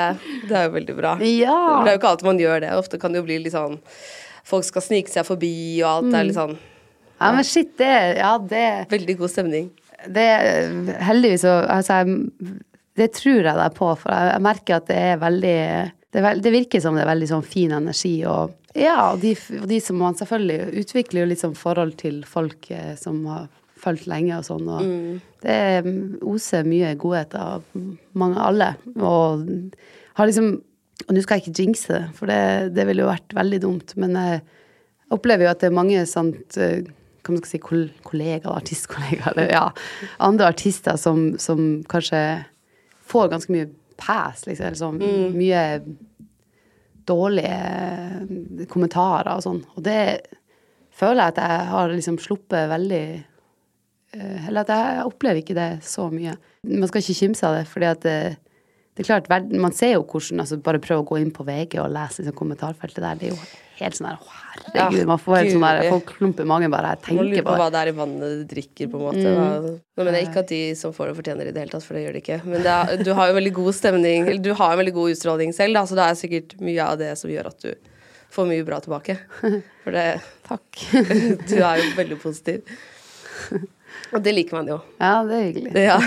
det er jo veldig bra. Ja. Det er jo ikke alltid man gjør det. Ofte kan det jo bli litt sånn Folk skal snike seg forbi, og alt er litt sånn ja, men shit, det Ja, det Veldig god stemning. det heldigvis så altså, jeg, Det tror jeg deg på, for jeg, jeg merker at det er veldig det, er det virker som det er veldig sånn fin energi, og ja, og de, de som man selvfølgelig utvikler jo litt sånn forhold til folk eh, som har fulgt lenge og sånn, og det oser mye godhet av mange alle, og har liksom Og nå skal jeg ikke jinxe det, for det, det ville jo vært veldig dumt, men jeg opplever jo at det er mange sånt eh, hva man skal si, kol kollegaer, artistkollegaer, eller ja, andre artister som, som kanskje får ganske mye pass, liksom, eller sånn mye dårlige kommentarer og sånn. Og det føler jeg at jeg har liksom sluppet veldig eh, Eller at jeg opplever ikke det så mye. Man skal ikke kimse av det, fordi at det, det er klart, Man ser jo hvordan altså Bare prøv å gå inn på VG og lese liksom, kommentarfeltet der. Det er jo helt sånn der Å, herregud. Ja, man får helt sånn der gud. Folk klumper i magen bare jeg tenker på på hva det. det er i vannet du drikker, på en måte. Mm. Nå mener jeg ikke at de som får det, fortjener det i det hele tatt, for det gjør de ikke. Men det er, du har jo veldig god stemning, eller du har en veldig god utstråling selv, da, så det er sikkert mye av det som gjør at du får mye bra tilbake. For det, Takk. <laughs> du er jo veldig positiv. Og det liker man jo. Ja, det er hyggelig. Ja.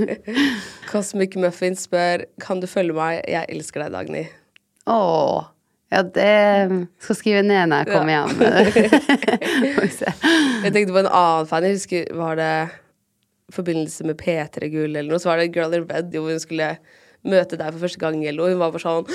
<laughs> Cosmic Muffin spør Kan du følge meg. Jeg elsker deg, Dagny. Å. Ja, det skal skrive ned når jeg kommer hjem. <laughs> Får vi se. Jeg tenkte på en annen fan. Jeg husker, Var det i forbindelse med P3 Gull eller noe, så var det Girl in Red hvor hun skulle møte deg for første gang eller. Hun var bare sånn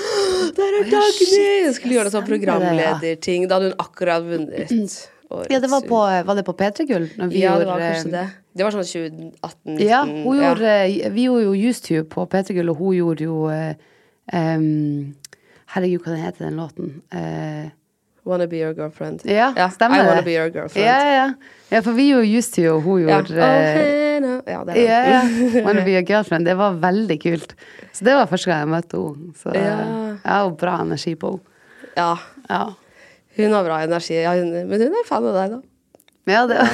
Der er Dagny! Hun skulle gjøre sånn det, ja. programlederting. Da hadde hun akkurat vunnet <clears throat> Ja, det var, på, var det på P3 Gull? Ja, det gjorde, var kanskje eh, det. Det var sånn 2018-19. Ja, gjorde, vi gjorde jo YouTube på P3 Gull, og hun gjorde jo um, Herregud, hva den heter den låten? Uh, Wanna be your girlfriend. ja, stemmer I wanna be your girlfriend. Ja, ja. ja, for vi gjorde Used to, og hun Ja. gjorde Oh, hey, no. ja, det er yeah, det. <laughs> Wanna be your girlfriend. Det var veldig kult. Så det var første gang jeg møtte henne. Så Ja. jeg har bra energi på henne. Ja, Ja. Hun har bra energi. Ja, hun, men hun er fan av deg, da. Ja, det <laughs>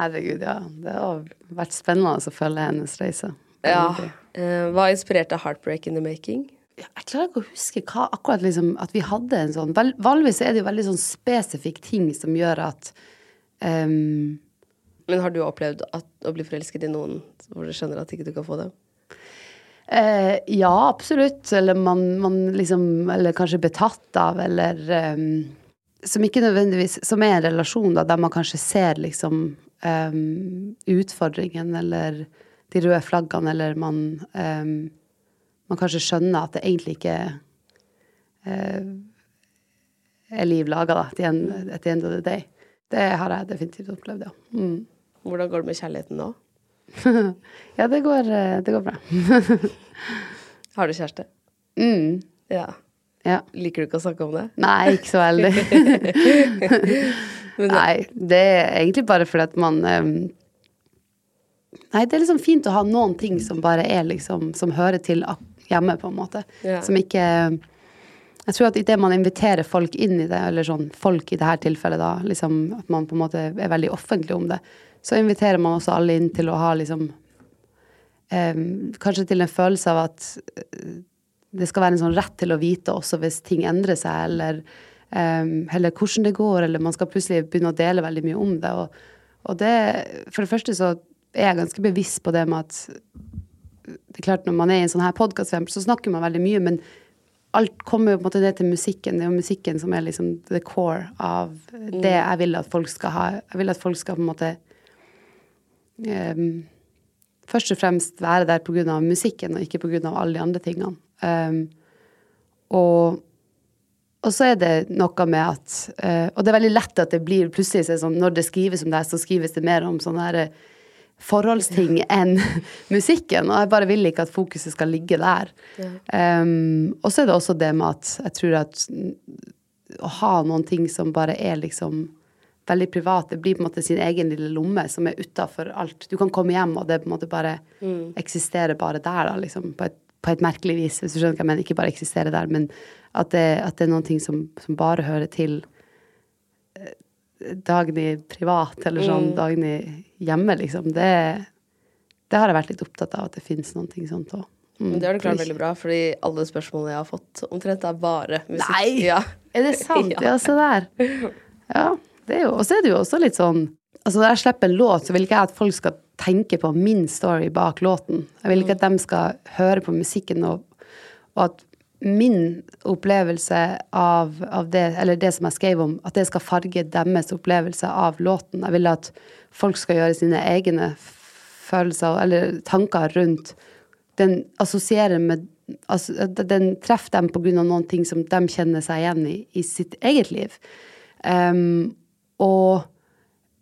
Herregud, ja. Det har vært spennende å følge hennes reise. Ja. Eh, hva inspirerte Heartbreak in the Making? Jeg klarer ikke å huske hva, akkurat liksom, at vi hadde en sånn Vanligvis er det jo veldig sånn spesifikk ting som gjør at um Men har du opplevd at, å bli forelsket i noen hvor du skjønner at ikke du kan få det? Eh, ja, absolutt. Eller man, man, liksom Eller kanskje betatt av, eller um, Som ikke nødvendigvis Som er en relasjon, da, der man kanskje ser liksom um, utfordringen eller de røde flaggene, eller man um, Man kanskje skjønner at det egentlig ikke uh, er liv laga, da, at the end of the day. Det har jeg definitivt opplevd, ja. Mm. Hvordan går det med kjærligheten nå? <laughs> ja, det går, eh, det går bra. <laughs> har du kjæreste? Mm. Ja. ja. Liker du ikke å snakke om det? Nei, ikke så veldig. <laughs> Nei, det er egentlig bare fordi at man um... Nei, det er liksom fint å ha noen ting som bare er liksom Som hører til hjemme, på en måte. Ja. Som ikke jeg tror at idet man inviterer folk inn i det, eller sånn folk i det her tilfellet, da, liksom at man på en måte er veldig offentlig om det, så inviterer man også alle inn til å ha liksom eh, Kanskje til en følelse av at eh, det skal være en sånn rett til å vite også hvis ting endrer seg, eller, eh, eller hvordan det går, eller man skal plutselig begynne å dele veldig mye om det. Og, og det For det første så er jeg ganske bevisst på det med at det er klart Når man er i en sånn her podkast, så snakker man veldig mye, men alt kommer jo på en måte ned til musikken. Det er jo musikken som er liksom the core av det jeg vil at folk skal ha. Jeg vil at folk skal på en måte um, først og fremst være der pga. musikken, og ikke pga. alle de andre tingene. Um, og, og, så er det noe med at uh, Og det er veldig lett at det blir plutselig sånn når det skrives om det, så skrives det mer om sånne her eh, forholdsting enn <laughs> musikken. Og jeg bare vil ikke at fokuset skal ligge der. Ja. Um, og så er det også det med at jeg tror at å ha noen ting som bare er liksom veldig privat. Det blir på en måte sin egen lille lomme som er utafor alt. Du kan komme hjem, og det på en måte bare mm. eksisterer bare der, da, liksom. På et, på et, merkelig vis, hvis du skjønner hva jeg mener. Ikke bare eksisterer der, men at det, at det er noen ting som, som bare hører til eh, Dagny privat, eller sånn mm. Dagny hjemme, liksom. Det, det, har jeg vært litt opptatt av, at det finnes noen ting sånt òg. Mm, det har du klart veldig bra, fordi alle spørsmålene jeg har fått, omtrent er bare musikk. Nei! <laughs> Ja. Er det sant? <laughs> ja, se der. Ja det er jo, og så er det jo også litt sånn Altså Når jeg slipper en låt, så vil ikke jeg at folk skal tenke på min story bak låten. Jeg vil ikke at de skal høre på musikken, og, og at min opplevelse av, av, det, eller det som jeg skrev om, at det skal farge deres opplevelse av låten. Jeg vil at folk skal gjøre sine egne følelser eller tanker rundt Den assosierer med altså, Den treffer dem på grunn av noen ting som de kjenner seg igjen i i sitt eget liv. Um, og,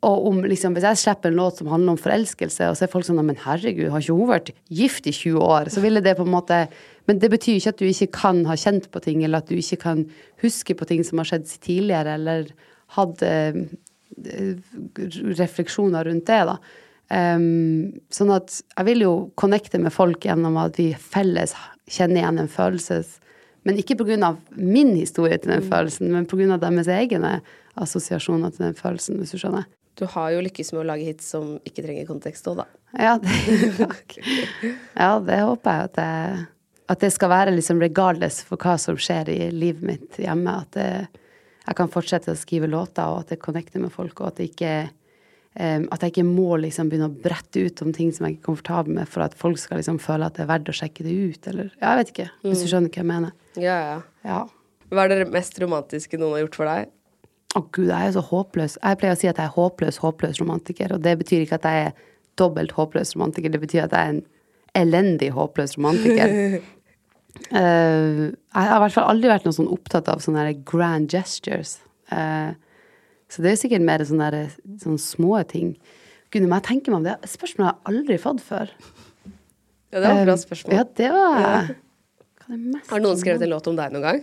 og om, liksom, hvis jeg slipper en låt som handler om forelskelse, og så er folk sånn Men herregud, har ikke hun vært gift i 20 år? Så ville det på en måte Men det betyr ikke at du ikke kan ha kjent på ting, eller at du ikke kan huske på ting som har skjedd tidligere, eller hatt eh, refleksjoner rundt det, da. Um, sånn at jeg vil jo connecte med folk gjennom at vi felles kjenner igjen en følelse. Men ikke pga. min historie til den mm. følelsen, men pga. deres egne assosiasjoner til den følelsen, hvis du skjønner. Du har jo lykkes med å lage hits som ikke trenger kontekst òg, da. Ja, det, <laughs> ja, det håper jeg at, jeg at det skal være liksom regardless for hva som skjer i livet mitt hjemme. At det, jeg kan fortsette å skrive låter, og at det connecter med folk, og at det ikke Um, at jeg ikke må liksom begynne å brette ut om ting som jeg ikke er komfortabel med, for at folk skal liksom føle at det er verdt å sjekke det ut, eller ja, Jeg vet ikke, hvis du mm. skjønner hva jeg mener. Ja, ja. ja. Hva er det mest romantiske noen har gjort for deg? Å gud, jeg er så håpløs. Jeg pleier å si at jeg er håpløs, håpløs romantiker. Og det betyr ikke at jeg er dobbelt håpløs romantiker, det betyr at jeg er en elendig håpløs romantiker. <laughs> uh, jeg har i hvert fall aldri vært noe sånn opptatt av sånne grand gestures. Uh, så det er sikkert mer sånne, sånne små ting. Gud, når jeg tenker meg om det, spørsmålet har jeg aldri fått før. Ja, det var et bra spørsmål. Uh, ja, det var ja. Har noen skrevet en låt om deg noen gang?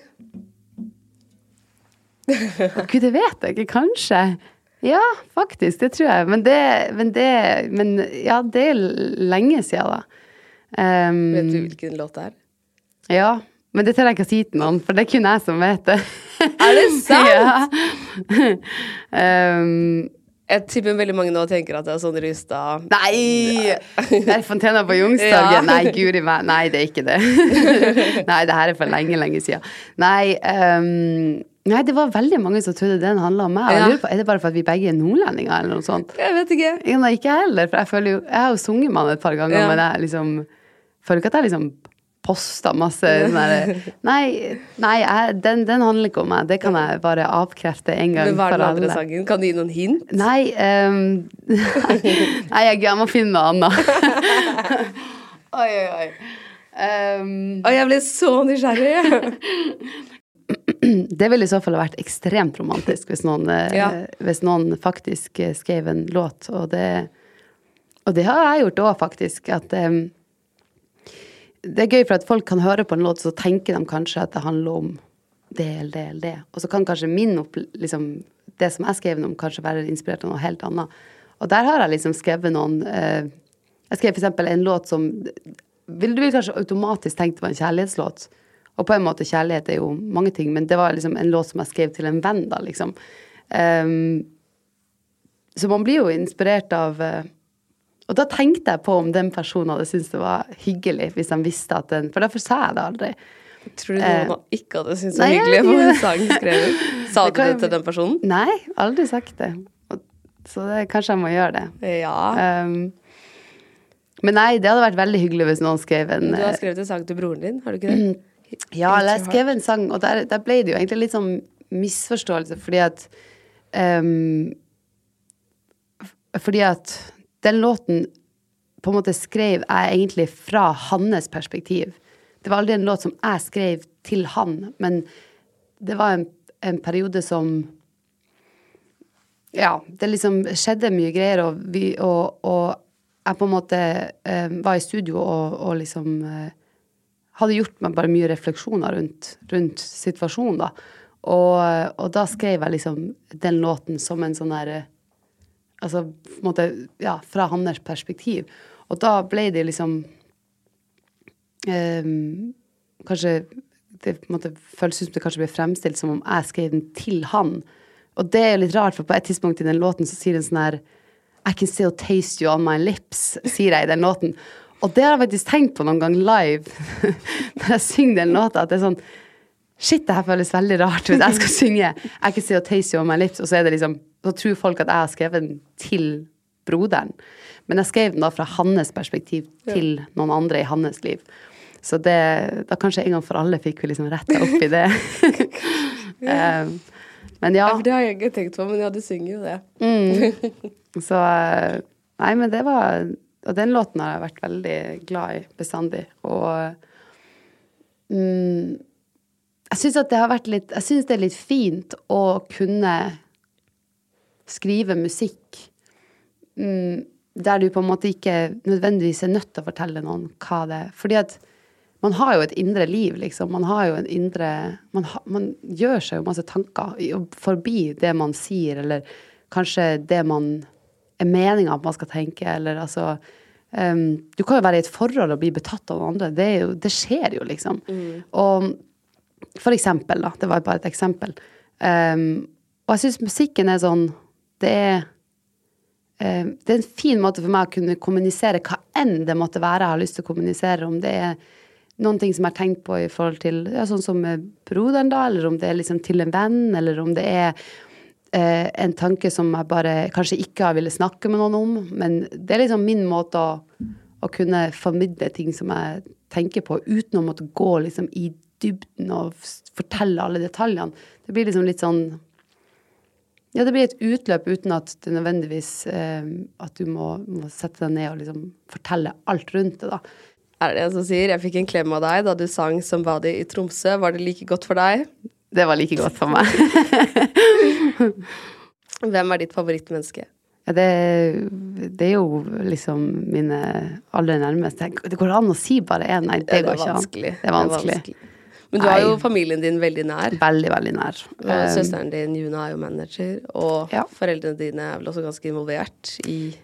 Gud, det vet jeg ikke. Kanskje. Ja, faktisk. Det tror jeg. Men det, men det men, Ja, det er lenge siden, da. Um, vet du hvilken låt det er? Ja. Men det tør jeg ikke å si til noen, for det er kun jeg som vet det. Er det sant? <laughs> ja. um, jeg tipper veldig mange nå tenker at det er sånn Rustad Nei! Det er Fontena på Youngstorget. Ja. Nei, guri meg. Nei, det er ikke det. <laughs> Nei, det her er for lenge, lenge siden. Nei, um, Nei, det var veldig mange som trodde den handla om meg. Ja. jeg på, Er det bare for at vi begge er nordlendinger, eller noe sånt? Jeg vet ikke. Ja, nei, ikke jeg heller, for jeg føler jo Jeg har jo sunget med han et par ganger, Ja. men jeg liksom føler ikke at jeg liksom posta masse sånn Nei, nei jeg, den, den handler ikke om meg. Det kan jeg bare avkrefte en gang Men hva er for den andre sangen? Kan du gi noen hint? Nei, um, <laughs> nei jeg, jeg må finne noe annet. <laughs> oi, oi, oi. Um, Å, jeg ble så nysgjerrig! <clears throat> det ville i så fall vært ekstremt romantisk hvis noen, eh, Ja. hvis noen faktisk eh, skrev en låt. Og det, og det har jeg gjort òg, faktisk. At ehm, det er gøy for at folk kan høre på en låt, så tenker de kanskje at det handler om det eller det eller det. Og så kan kanskje min opp, liksom, det som jeg skrev om, kanskje være inspirert av noe helt annet. Og der har jeg liksom skrevet noen eh, Jeg skrev eksempel en låt som Du vil kanskje automatisk tenke det var en kjærlighetslåt. Og på en måte, kjærlighet er jo mange ting, men det var liksom en låt som jeg skrev til en venn, da, liksom. Um, så man blir jo inspirert av eh, Og da tenkte jeg på om den personen hadde syntes det var hyggelig, hvis han visste at den For derfor sa jeg det aldri. Tror du Eh, noen ikke hadde syntes det var hyggelig om en sang skrevet? <laughs> Sa du det til den personen? Nei, aldri sagt det. Så det, kanskje jeg må gjøre det. Ja. Um, men nei, det hadde vært veldig hyggelig hvis noen skrev en Du har eh, skrevet en sang til broren din, har du ikke det? <clears throat> Ja, eller jeg skrev en sang, og der, der ble det jo egentlig litt sånn misforståelse, fordi at um, Fordi at den låten på en måte skrev jeg egentlig fra hans perspektiv. Det var aldri en låt som jeg skrev til han, men det var en, en periode som Ja, det liksom skjedde mye greier, og, vi, og, og jeg på en måte eh, var i studio og, og liksom eh, hadde gjort meg bare mye refleksjoner rundt, rundt situasjonen, da. Og, og da skrev jeg liksom den låten som en sånn derre eh, Altså på en måte, ja, fra hans perspektiv. Og da ble det liksom eh, Kanskje det på en måte føles ut som det kanskje ble fremstilt som om jeg skrev den til han. Og det er litt rart, for på et tidspunkt i den låten så sier den sånn her I can still taste you on my lips, sier jeg i den låten. Og det har jeg faktisk tenkt på noen gang live <laughs> når jeg synger den låta, at det er sånn Shit, det her føles veldig rart hvis jeg skal <laughs> synge I can still taste you on my lips, og så det liksom Så tror folk at jeg har skrevet den til broderen. Men jeg skrev den da fra hans perspektiv til noen andre i hans liv. Så det, da kanskje en gang for alle fikk vi liksom retta opp i det. <laughs> Eh, <laughs> men ja. Ja, for det har jeg ikke tenkt på, men ja, du synger jo det. Mm. Så eh, Nei, men det var Og den låten har jeg vært veldig glad i bestandig. Og mm, jeg syns at det har vært litt Jeg syns det er litt fint å kunne skrive musikk mm, der du på en måte ikke nødvendigvis er nødt til å fortelle noen hva det er. Fordi at man har jo et indre liv, liksom. Man har jo en indre Man, ha, man gjør seg jo masse tanker forbi det man sier, eller kanskje det man er meninga at man skal tenke, eller altså um, Du kan jo være i et forhold og bli betatt av noen andre. Det, er jo, det skjer jo, liksom. Og for eksempel, da. Det var bare et eksempel. Um, og jeg syns musikken er sånn Det er um, det er en fin måte for meg å kunne kommunisere hva enn det måtte være jeg har lyst til å kommunisere. Om det er noen ting som jeg har tenkt på i forhold til ja, sånn som med broderen, da, eller om det er liksom til en venn, eller om det er uh, en tanke som jeg bare kanskje ikke har ville snakke med noen om. Men det er liksom min måte å, å kunne formidle ting som jeg tenker på, uten å måtte gå liksom i dybden og fortelle alle detaljene. Det blir liksom litt sånn ja, det blir et utløp uten at det nødvendigvis eh, At du må, må sette deg ned og liksom fortelle alt rundt det, da. Er det en som sier 'jeg fikk en klem av deg da du sang som 'Somebody' i Tromsø'? Var det like godt for deg? Det var like godt for meg. <laughs> Hvem er ditt favorittmenneske? Ja, det, det er jo liksom mine aller nærmeste. Det går an å si bare én? Nei, det Ja, går ikke an. Det er vanskelig. Det er vanskelig. Men du har jo familien din veldig nær. Veldig, veldig nær. Og Um, søsteren din Juna er jo manager, og Ja. foreldrene dine er vel også ganske involvert i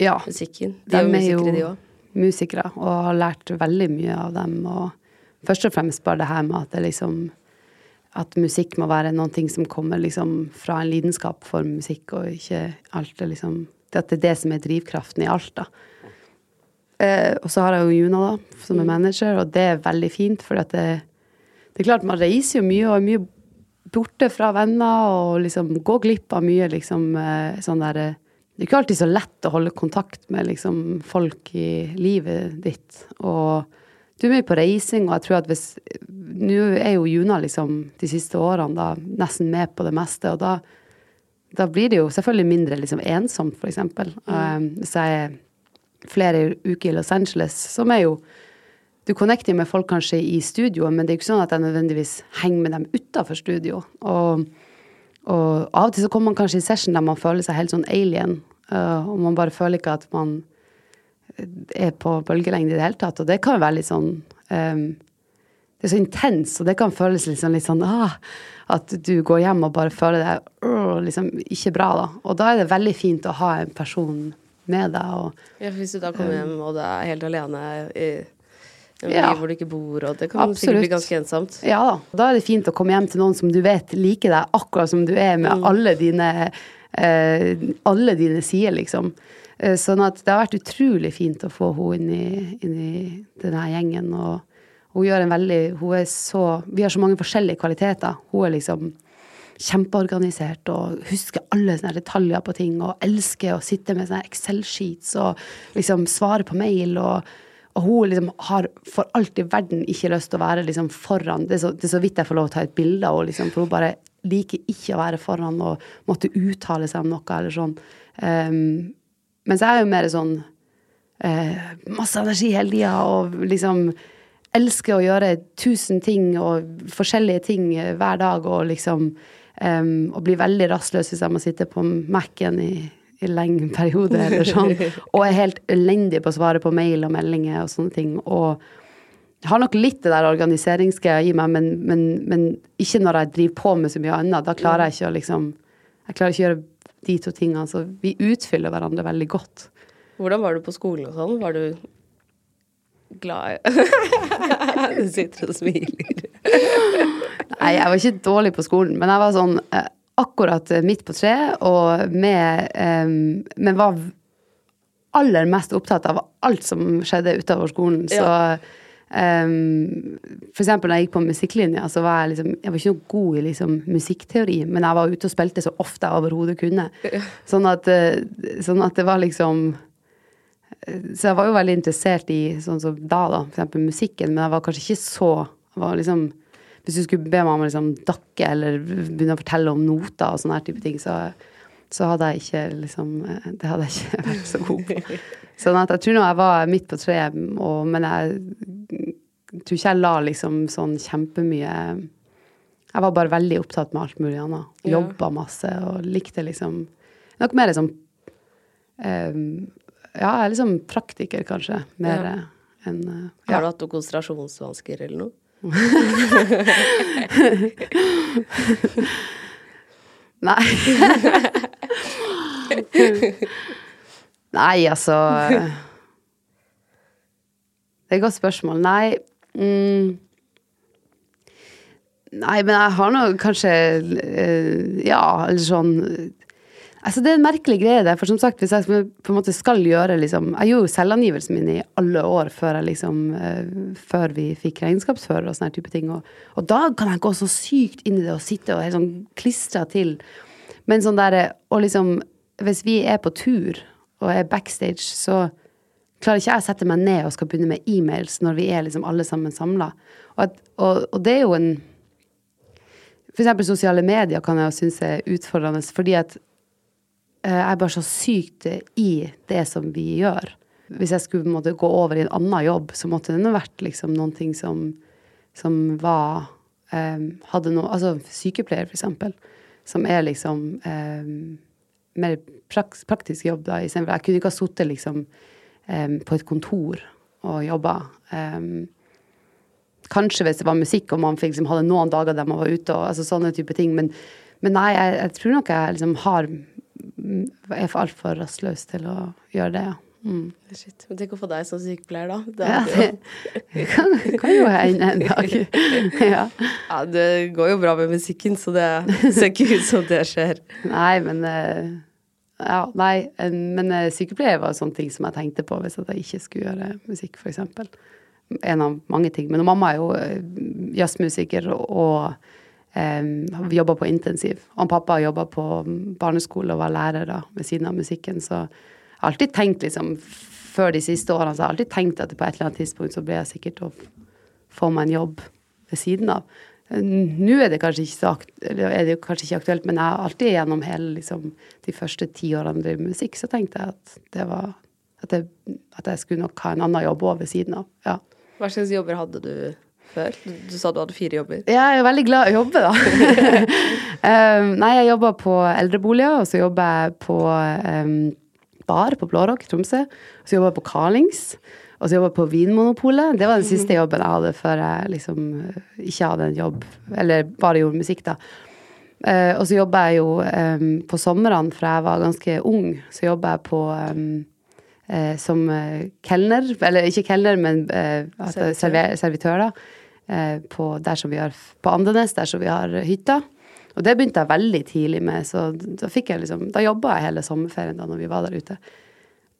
ja, musikken. De de er jo er musikere, de òg. musikere og har lært veldig mye av dem. Og først og fremst bare det her med at det liksom at musikk må være ting som kommer liksom fra en lidenskap for musikk, og ikke alt er liksom At det er det som er drivkraften i alt, da. Eh, og så har jeg jo Juna, da, som er manager, og det er veldig fint, for at det, det er klart man reiser jo mye og er mye borte fra venner og liksom går glipp av mye liksom eh, sånn der eh, Det er ikke alltid så lett å holde kontakt med liksom folk i livet ditt. Og du er mye på reising, og jeg tror at hvis Nå er jo Juna liksom de siste årene da nesten med på det meste, og da, da blir det jo selvfølgelig mindre liksom ensomt, for eksempel. Um, hvis jeg er flere uker i Los Angeles, som er jo du connecter med folk kanskje i studio, men det er ikke sånn at jeg nødvendigvis henger med dem utafor studio. Og, og, av og til så kommer man kanskje i session der man føler seg helt sånn alien, uh, og man bare føler ikke at man er på bølgelengde i det hele tatt. Og det kan jo være litt sånn um, Det er så intenst, og det kan føles sånn, litt sånn ah, at du går hjem og bare føler deg uh, liksom ikke bra, da. Og da er det veldig fint å ha en person med deg. Og, ja, hvis du da kommer hjem og du er helt alene i Ja. hvor du ikke bor, og det kan Absolutt. sikkert bli ganske ensomt. Ja da. Da er det fint å komme hjem til noen som du vet liker deg akkurat som du er, med Mm. alle dine eh, alle dine sider, liksom. Eh, sånn at det har vært utrolig fint å få henne inn i, inn i denne gjengen. Og hun gjør en veldig Hun er så Vi har så mange forskjellige kvaliteter. Hun er liksom kjempeorganisert og husker alle sånne detaljer på ting og elsker å sitte med sånne Excel-sheets og liksom svare på mail. og og hun liksom har for alt i verden ikke lyst til å være liksom foran. Det er, så, det er så vidt jeg får lov til å ta et bilde av henne, liksom, for hun bare liker ikke å være foran og måtte uttale seg om noe eller sånn. Um, mens jeg er jo mer sånn uh, masse energi hele tida og liksom elsker å gjøre tusen ting og forskjellige ting eh, hver dag og liksom um, Og blir veldig rastløs hvis jeg må sitte på Mac-en i, lenge periode, eller sånn. <laughs> Og er helt elendig på å svare på mail og meldinger og sånne ting. Og jeg har nok litt det der organiseringsgreia i meg, men, men, men ikke når jeg driver på med så mye annet. Da klarer jeg ikke å liksom Jeg klarer ikke å gjøre de to tingene. Så vi utfyller hverandre veldig godt. Hvordan var du på skolen og sånn? Var du glad <laughs> Du sitter og smiler. Nei, jeg var ikke dårlig på skolen, men jeg var sånn eh, akkurat eh, midt på treet, og med um, Men var aller mest opptatt av alt som skjedde utover skolen. Så eh, for eksempel når jeg gikk på musikklinja, så var jeg liksom Jeg var ikke noe god i liksom musikkteori, men jeg var ute og spilte så ofte jeg overhodet kunne. Sånn at, sånn at det var liksom så jeg var jo veldig interessert i sånn som da, da, for eksempel musikken, men jeg var kanskje ikke så jeg var liksom, Hvis du skulle be meg om å liksom dakke eller begynne å fortelle om noter og sånne type ting, så, så hadde jeg ikke liksom Det hadde jeg ikke <laughs> vært så god på. Sånn at jeg tror nå jeg var midt på treet, og, men jeg tror ikke jeg la liksom sånn kjempemye Jeg var bare veldig opptatt med alt mulig annet. Jobba masse og likte liksom Nok mer liksom eh, ja, jeg er liksom praktiker, kanskje. Mer Ja. enn ja. Har du hatt noen konsentrasjonsvansker eller noe? Nei. Nei, altså Det er et godt spørsmål. Nei mm, Nei, men jeg har nå kanskje eh, Ja, eller sånn Altså, det er en merkelig greie der, for som sagt, hvis jeg på en måte skal gjøre liksom Jeg gjorde jo selvangivelsen min i alle år før jeg liksom uh, Før vi fikk regnskapsfører og sånne type ting, og, og da kan jeg gå så sykt inn i det og sitte og helt sånn klistra til. Men sånn der Og liksom Hvis vi er på tur og er backstage, så klarer ikke jeg å sette meg ned og skal begynne med e-mails når vi er liksom alle sammen samla. Og, og, og det er jo en eksempel sosiale medier kan jeg jo synes er utfordrende, fordi at jeg er bare så sykt i det som vi gjør. Hvis jeg skulle måtte, gå over i en annen jobb, så måtte det vært liksom noen ting som, som var um, Hadde noe Altså sykepleier, for eksempel. Som er liksom um, mer praks, praktisk jobb, da. Jeg kunne ikke ha sittet liksom um, på et kontor og jobba. Um, kanskje hvis det var musikk og man liksom, hadde noen dager der man var ute og altså, sånne type ting. Men, men nei, jeg, jeg tror nok jeg liksom har er for altfor rastløs til å gjøre det, ja. Mm. Shit. Men tenk å få deg som sykepleier, da. Det, Ja, <laughs> det kan, kan jo hende en dag. <laughs> ja. ja, det går jo bra med musikken, så det ser ikke ut som det skjer. Nei, men eh, Ja, nei. Men eh, sykepleier var sånne ting som jeg tenkte på hvis jeg ikke skulle gjøre musikk, eksempel. En av mange ting. Men mamma er jo eh, jazzmusiker og um, jobba på intensiv. Og pappa jobba på barneskole og var lærer da, ved siden av musikken. Så jeg har alltid tenkt, liksom, før de siste årene, så har alltid tenkt at på et eller annet tidspunkt så blir jeg sikkert å få meg en jobb ved siden av. Nå er det kanskje ikke er det kanskje ikke aktuelt, men jeg har alltid gjennom hele liksom, de første ti årene jeg drev musikk, så tenkte jeg at det var at jeg, at jeg skulle nok ha en annen jobb òg ved siden av. Ja. Hva slags jobber hadde du før? Du, du, sa du hadde fire jobber. Ja, jeg er veldig glad i å jobbe, da. um, <laughs> nei, jeg jobber på eldreboliger, og så jobber jeg på um, bar på Blårock i Tromsø. Og så jobber jeg på Carlings. Og så jobber jeg på Vinmonopolet. Det var den siste jobben jeg hadde før jeg liksom ikke hadde en jobb, eller bare gjorde musikk, da. Uh, og så jobber jeg jo um, på somrene, fra jeg var ganske ung, så jobber jeg på um, uh, som uh, kelner, eller ikke kelner, men altså, servitør. servitør, da. På, der som vi har, på Andenes, der som vi har hytta. Og det begynte jeg veldig tidlig med, så da fikk jeg liksom Da jobba jeg hele sommerferien da når vi var der ute.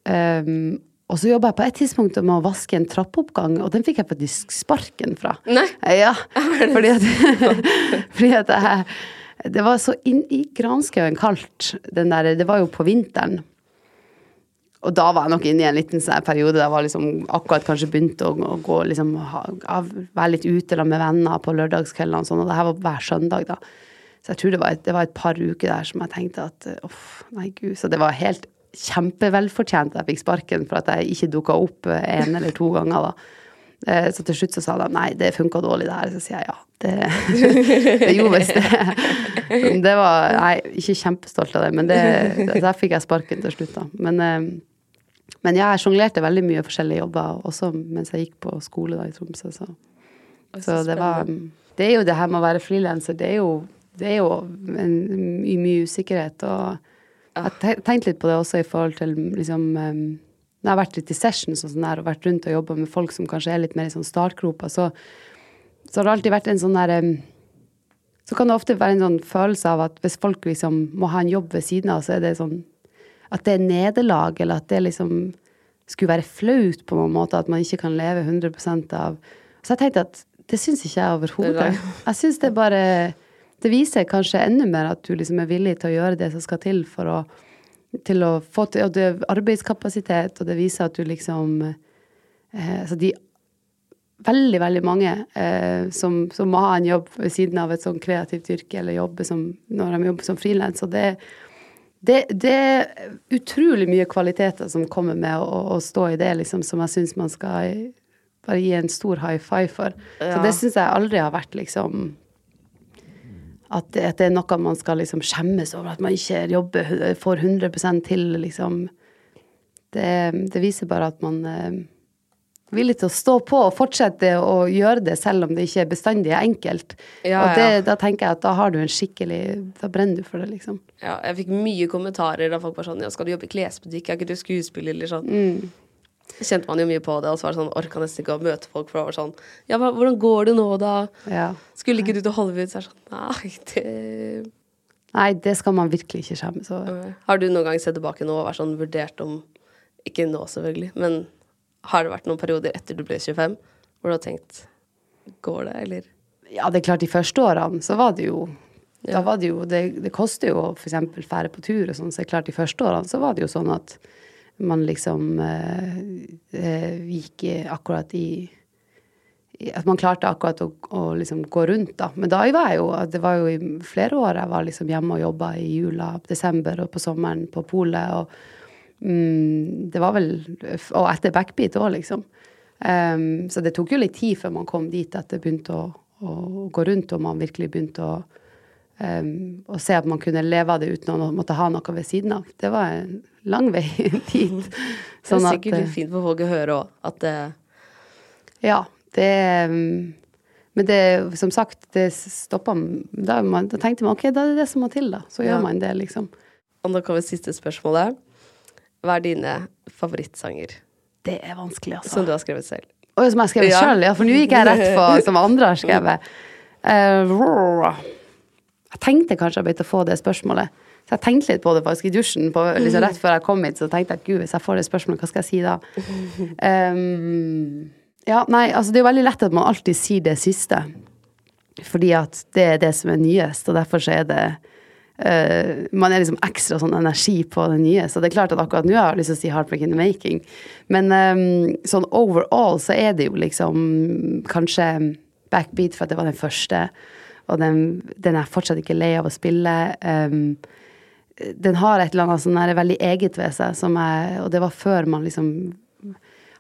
Um, og så jobba jeg på et tidspunkt med å vaske en trappeoppgang, og den fikk jeg faktisk sparken fra. Nei? Ja, <laughs> fordi at, <laughs> fordi at jeg, Det var så inn i granskauen kaldt, den der Det var jo på vinteren. Og da var jeg nok inne i en liten sånn periode der jeg var liksom akkurat kanskje begynt å, å gå liksom, være litt ute med venner på lørdagskveldene og sånn, og det her var hver søndag, da. Så jeg tror det var, et, det var et par uker der som jeg tenkte at uff, nei gud. Så det var helt kjempevelfortjent at jeg fikk sparken for at jeg ikke dukka opp en eller to ganger, da. Eh, så til slutt så sa de nei, det funka dårlig, det her. Så sier jeg ja, det, <laughs> det gjorde visst det. Det var Nei, ikke kjempestolt av det, men det, der fikk jeg sparken til slutt, da. Men, eh, men ja, jeg sjonglerte veldig mye forskjellige jobber også mens jeg gikk på skole da i Tromsø, så. Så det var Det er jo det her med å være frilanser, det er jo det er jo en, mye usikkerhet. Og jeg tenkte litt på det også i forhold til liksom Når jeg har vært litt i sessions og sånn der, og vært rundt og jobba med folk som kanskje er litt mer i sånn startgropa, så, så har det alltid vært en sånn derre så kan det ofte være en sånn følelse av at hvis folk liksom må ha en jobb ved siden av, så er det sånn At det er nederlag, eller at det liksom skulle være flaut på noen måte, at man ikke kan leve 100% av Så jeg tenkte at det syns ikke jeg overhodet. Jeg syns det bare det viser kanskje enda mer at du liksom er villig til å gjøre det som skal til for å, til å få til og det er arbeidskapasitet, og det viser at du liksom eh, Altså de veldig, veldig mange eh, som, som, må ha en jobb ved siden av et sånn kreativt yrke, eller jobbe som, når de jobber som frilanser. Det, det, det, er utrolig mye kvaliteter som kommer med å, å stå i det, liksom, som jeg syns man skal bare gi en stor high five for. Ja. Så det syns jeg aldri har vært liksom at at det, er noe man skal liksom skjemmes over, at man ikke jobber, får 100 til, liksom. Det, det, viser bare at man eh, villig til å stå på og fortsette å gjøre det, selv om det ikke er bestandig enkelt. Ja, og det, ja. da tenker jeg at da har du en skikkelig Da brenner du for det, liksom. Ja, jeg fikk mye kommentarer da folk var sånn Ja, skal du jobbe i klesbutikk? Er ikke du skuespiller? Eller sånn. Mm kjente man jo mye på det, og så var det sånn, orka nesten ikke å møte folk. For det var sånn Ja, hvordan går det nå, da? Ja. Skulle ikke du til Hollywood? Så er det sånn Nei, det Nei, det skal man virkelig ikke skjemmes over. Har du noen gang sett tilbake nå og vært sånn vurdert om Ikke nå, selvfølgelig, men har det vært noen perioder etter du ble 25 hvor du har tenkt Går det, eller? Ja, det er klart, de første årene så var det jo ja. Da var det jo Det, det koster jo å f.eks. fære på tur og sånn, så det er klart, de første årene så var det jo sånn at man liksom eh, eh, gikk akkurat i At man klarte akkurat å, å liksom gå rundt, da. Men da var jeg jo Det var jo i flere år jeg var liksom hjemme og jobba i jula, desember og på sommeren på polet. Og mm, det var vel Og etter backbeat òg, liksom. Um, så det tok jo litt tid før man kom dit at det begynte å, å gå rundt, og man virkelig begynte å Um, å se at man kunne leve av det uten å måtte ha noe ved siden av. Det var en lang vei <laughs> dit. Sånn det er sikkert litt fint for folk å høre òg, at det Ja. Det um, Men det, som sagt, det stoppa da, da, tenkte man ok, da er det det som må til, da. Så ja. gjør man det, liksom. Og nå kommer siste spørsmålet. Hva er dine favorittsanger? Det er vanskelig, altså. Som du har skrevet selv? Og som jeg har skrevet ja. sjøl, ja. For nå gikk jeg rett på som andre har skrevet. Uh, jeg tenkte kanskje jeg begynte å få det spørsmålet. Så jeg tenkte litt på det faktisk i dusjen på, liksom rett før jeg kom hit. Så tenkte jeg at gud, hvis jeg får det spørsmålet, hva skal jeg si da? Um, <laughs> ja, nei, altså det er jo veldig lett at man alltid sier det siste. fordi at det er det som er nyest, og derfor så er det uh, Man er liksom ekstra sånn energi på det nye. Så det er klart at akkurat nå har jeg lyst til å si 'Heartbreak in the Making'. Men um, sånn overall så er det jo liksom kanskje backbeat for at det var den første. Og den, den er fortsatt ikke lei av å spille. Um, den har et eller annet sånn veldig eget ved seg, jeg, og det var før man liksom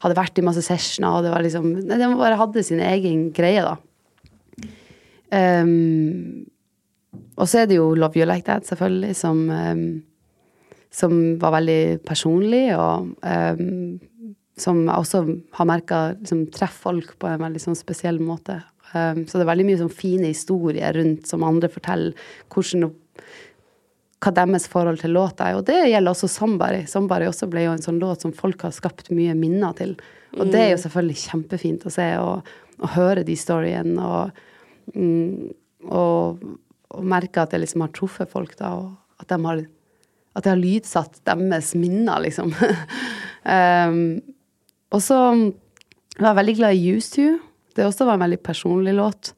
hadde vært i masse sessioner, og det var liksom Den bare hadde sin egen greie, da. Um, og så er det jo Love You Like That, selvfølgelig, som, um, som var veldig personlig, og um, som jeg også har merka liksom, treffer folk på en veldig sånn spesiell måte. så det er veldig mye sånn fine historier rundt som andre forteller hvordan hva deres forhold til låta er. Og det gjelder også Somebody. Somebody også ble jo en sånn låt som folk har skapt mye minner til. Og det er jo mm. selvfølgelig kjempefint å se og, og høre de storyene. Og Mm, og, og merker at jeg liksom har truffet folk, da, og at de har, at jeg har lydsatt deres minner, liksom. um, <laughs> og så var jeg veldig glad i Used to. Det også var en veldig personlig låt.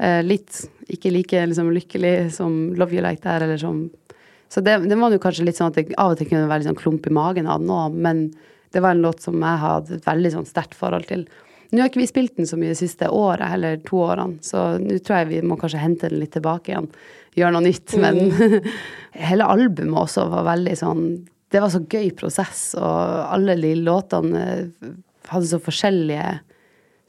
Uh, litt ikke like liksom, lykkelig som Love You Like That, eller som Så det, det var jo kanskje litt sånn at jeg av og til kunne være litt sånn klump i magen av òg, men det var en låt som jeg hadde et veldig sånn sterkt forhold til. Nå har ikke vi spilt den så mye de siste året, eller to årene, så nå tror jeg vi må kanskje hente den litt tilbake igjen. Gjøre noe nytt. Men mm. <laughs> hele albumet også var veldig sånn Det var så gøy prosess, og alle de låtene hadde så forskjellige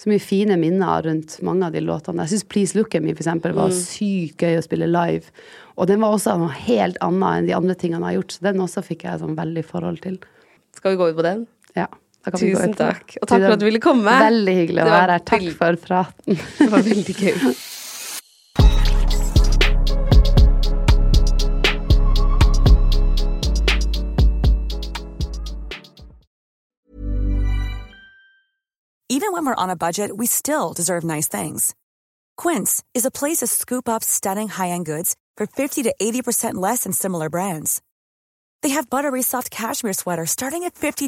så mye fine minner rundt mange av de låtene. Jeg syns Please Look At Me for eksempel, var mm. sykt gøy å spille live. Og den var også noe helt annet enn de andre tingene jeg har gjort, så den også fikk jeg sånn veldig forhold til. Skal vi gå ut på den? Ja. Tusen takk. Og takk for at du ville komme. Veldig hyggelig å være her. Takk for praten. <laughs> Det var veldig gøy. Even when we're on a budget, we still deserve nice things. Quince is a place to scoop up stunning high-end goods for 50 to 80% less than similar brands. They have buttery soft cashmere sweaters starting at $50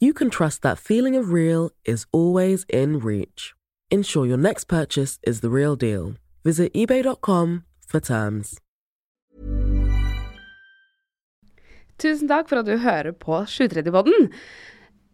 you can trust that feeling of real is always in reach. Ensure your next purchase is the real deal. Visit eBay.com for terms. Tusen takk for at du hører på 730-podden.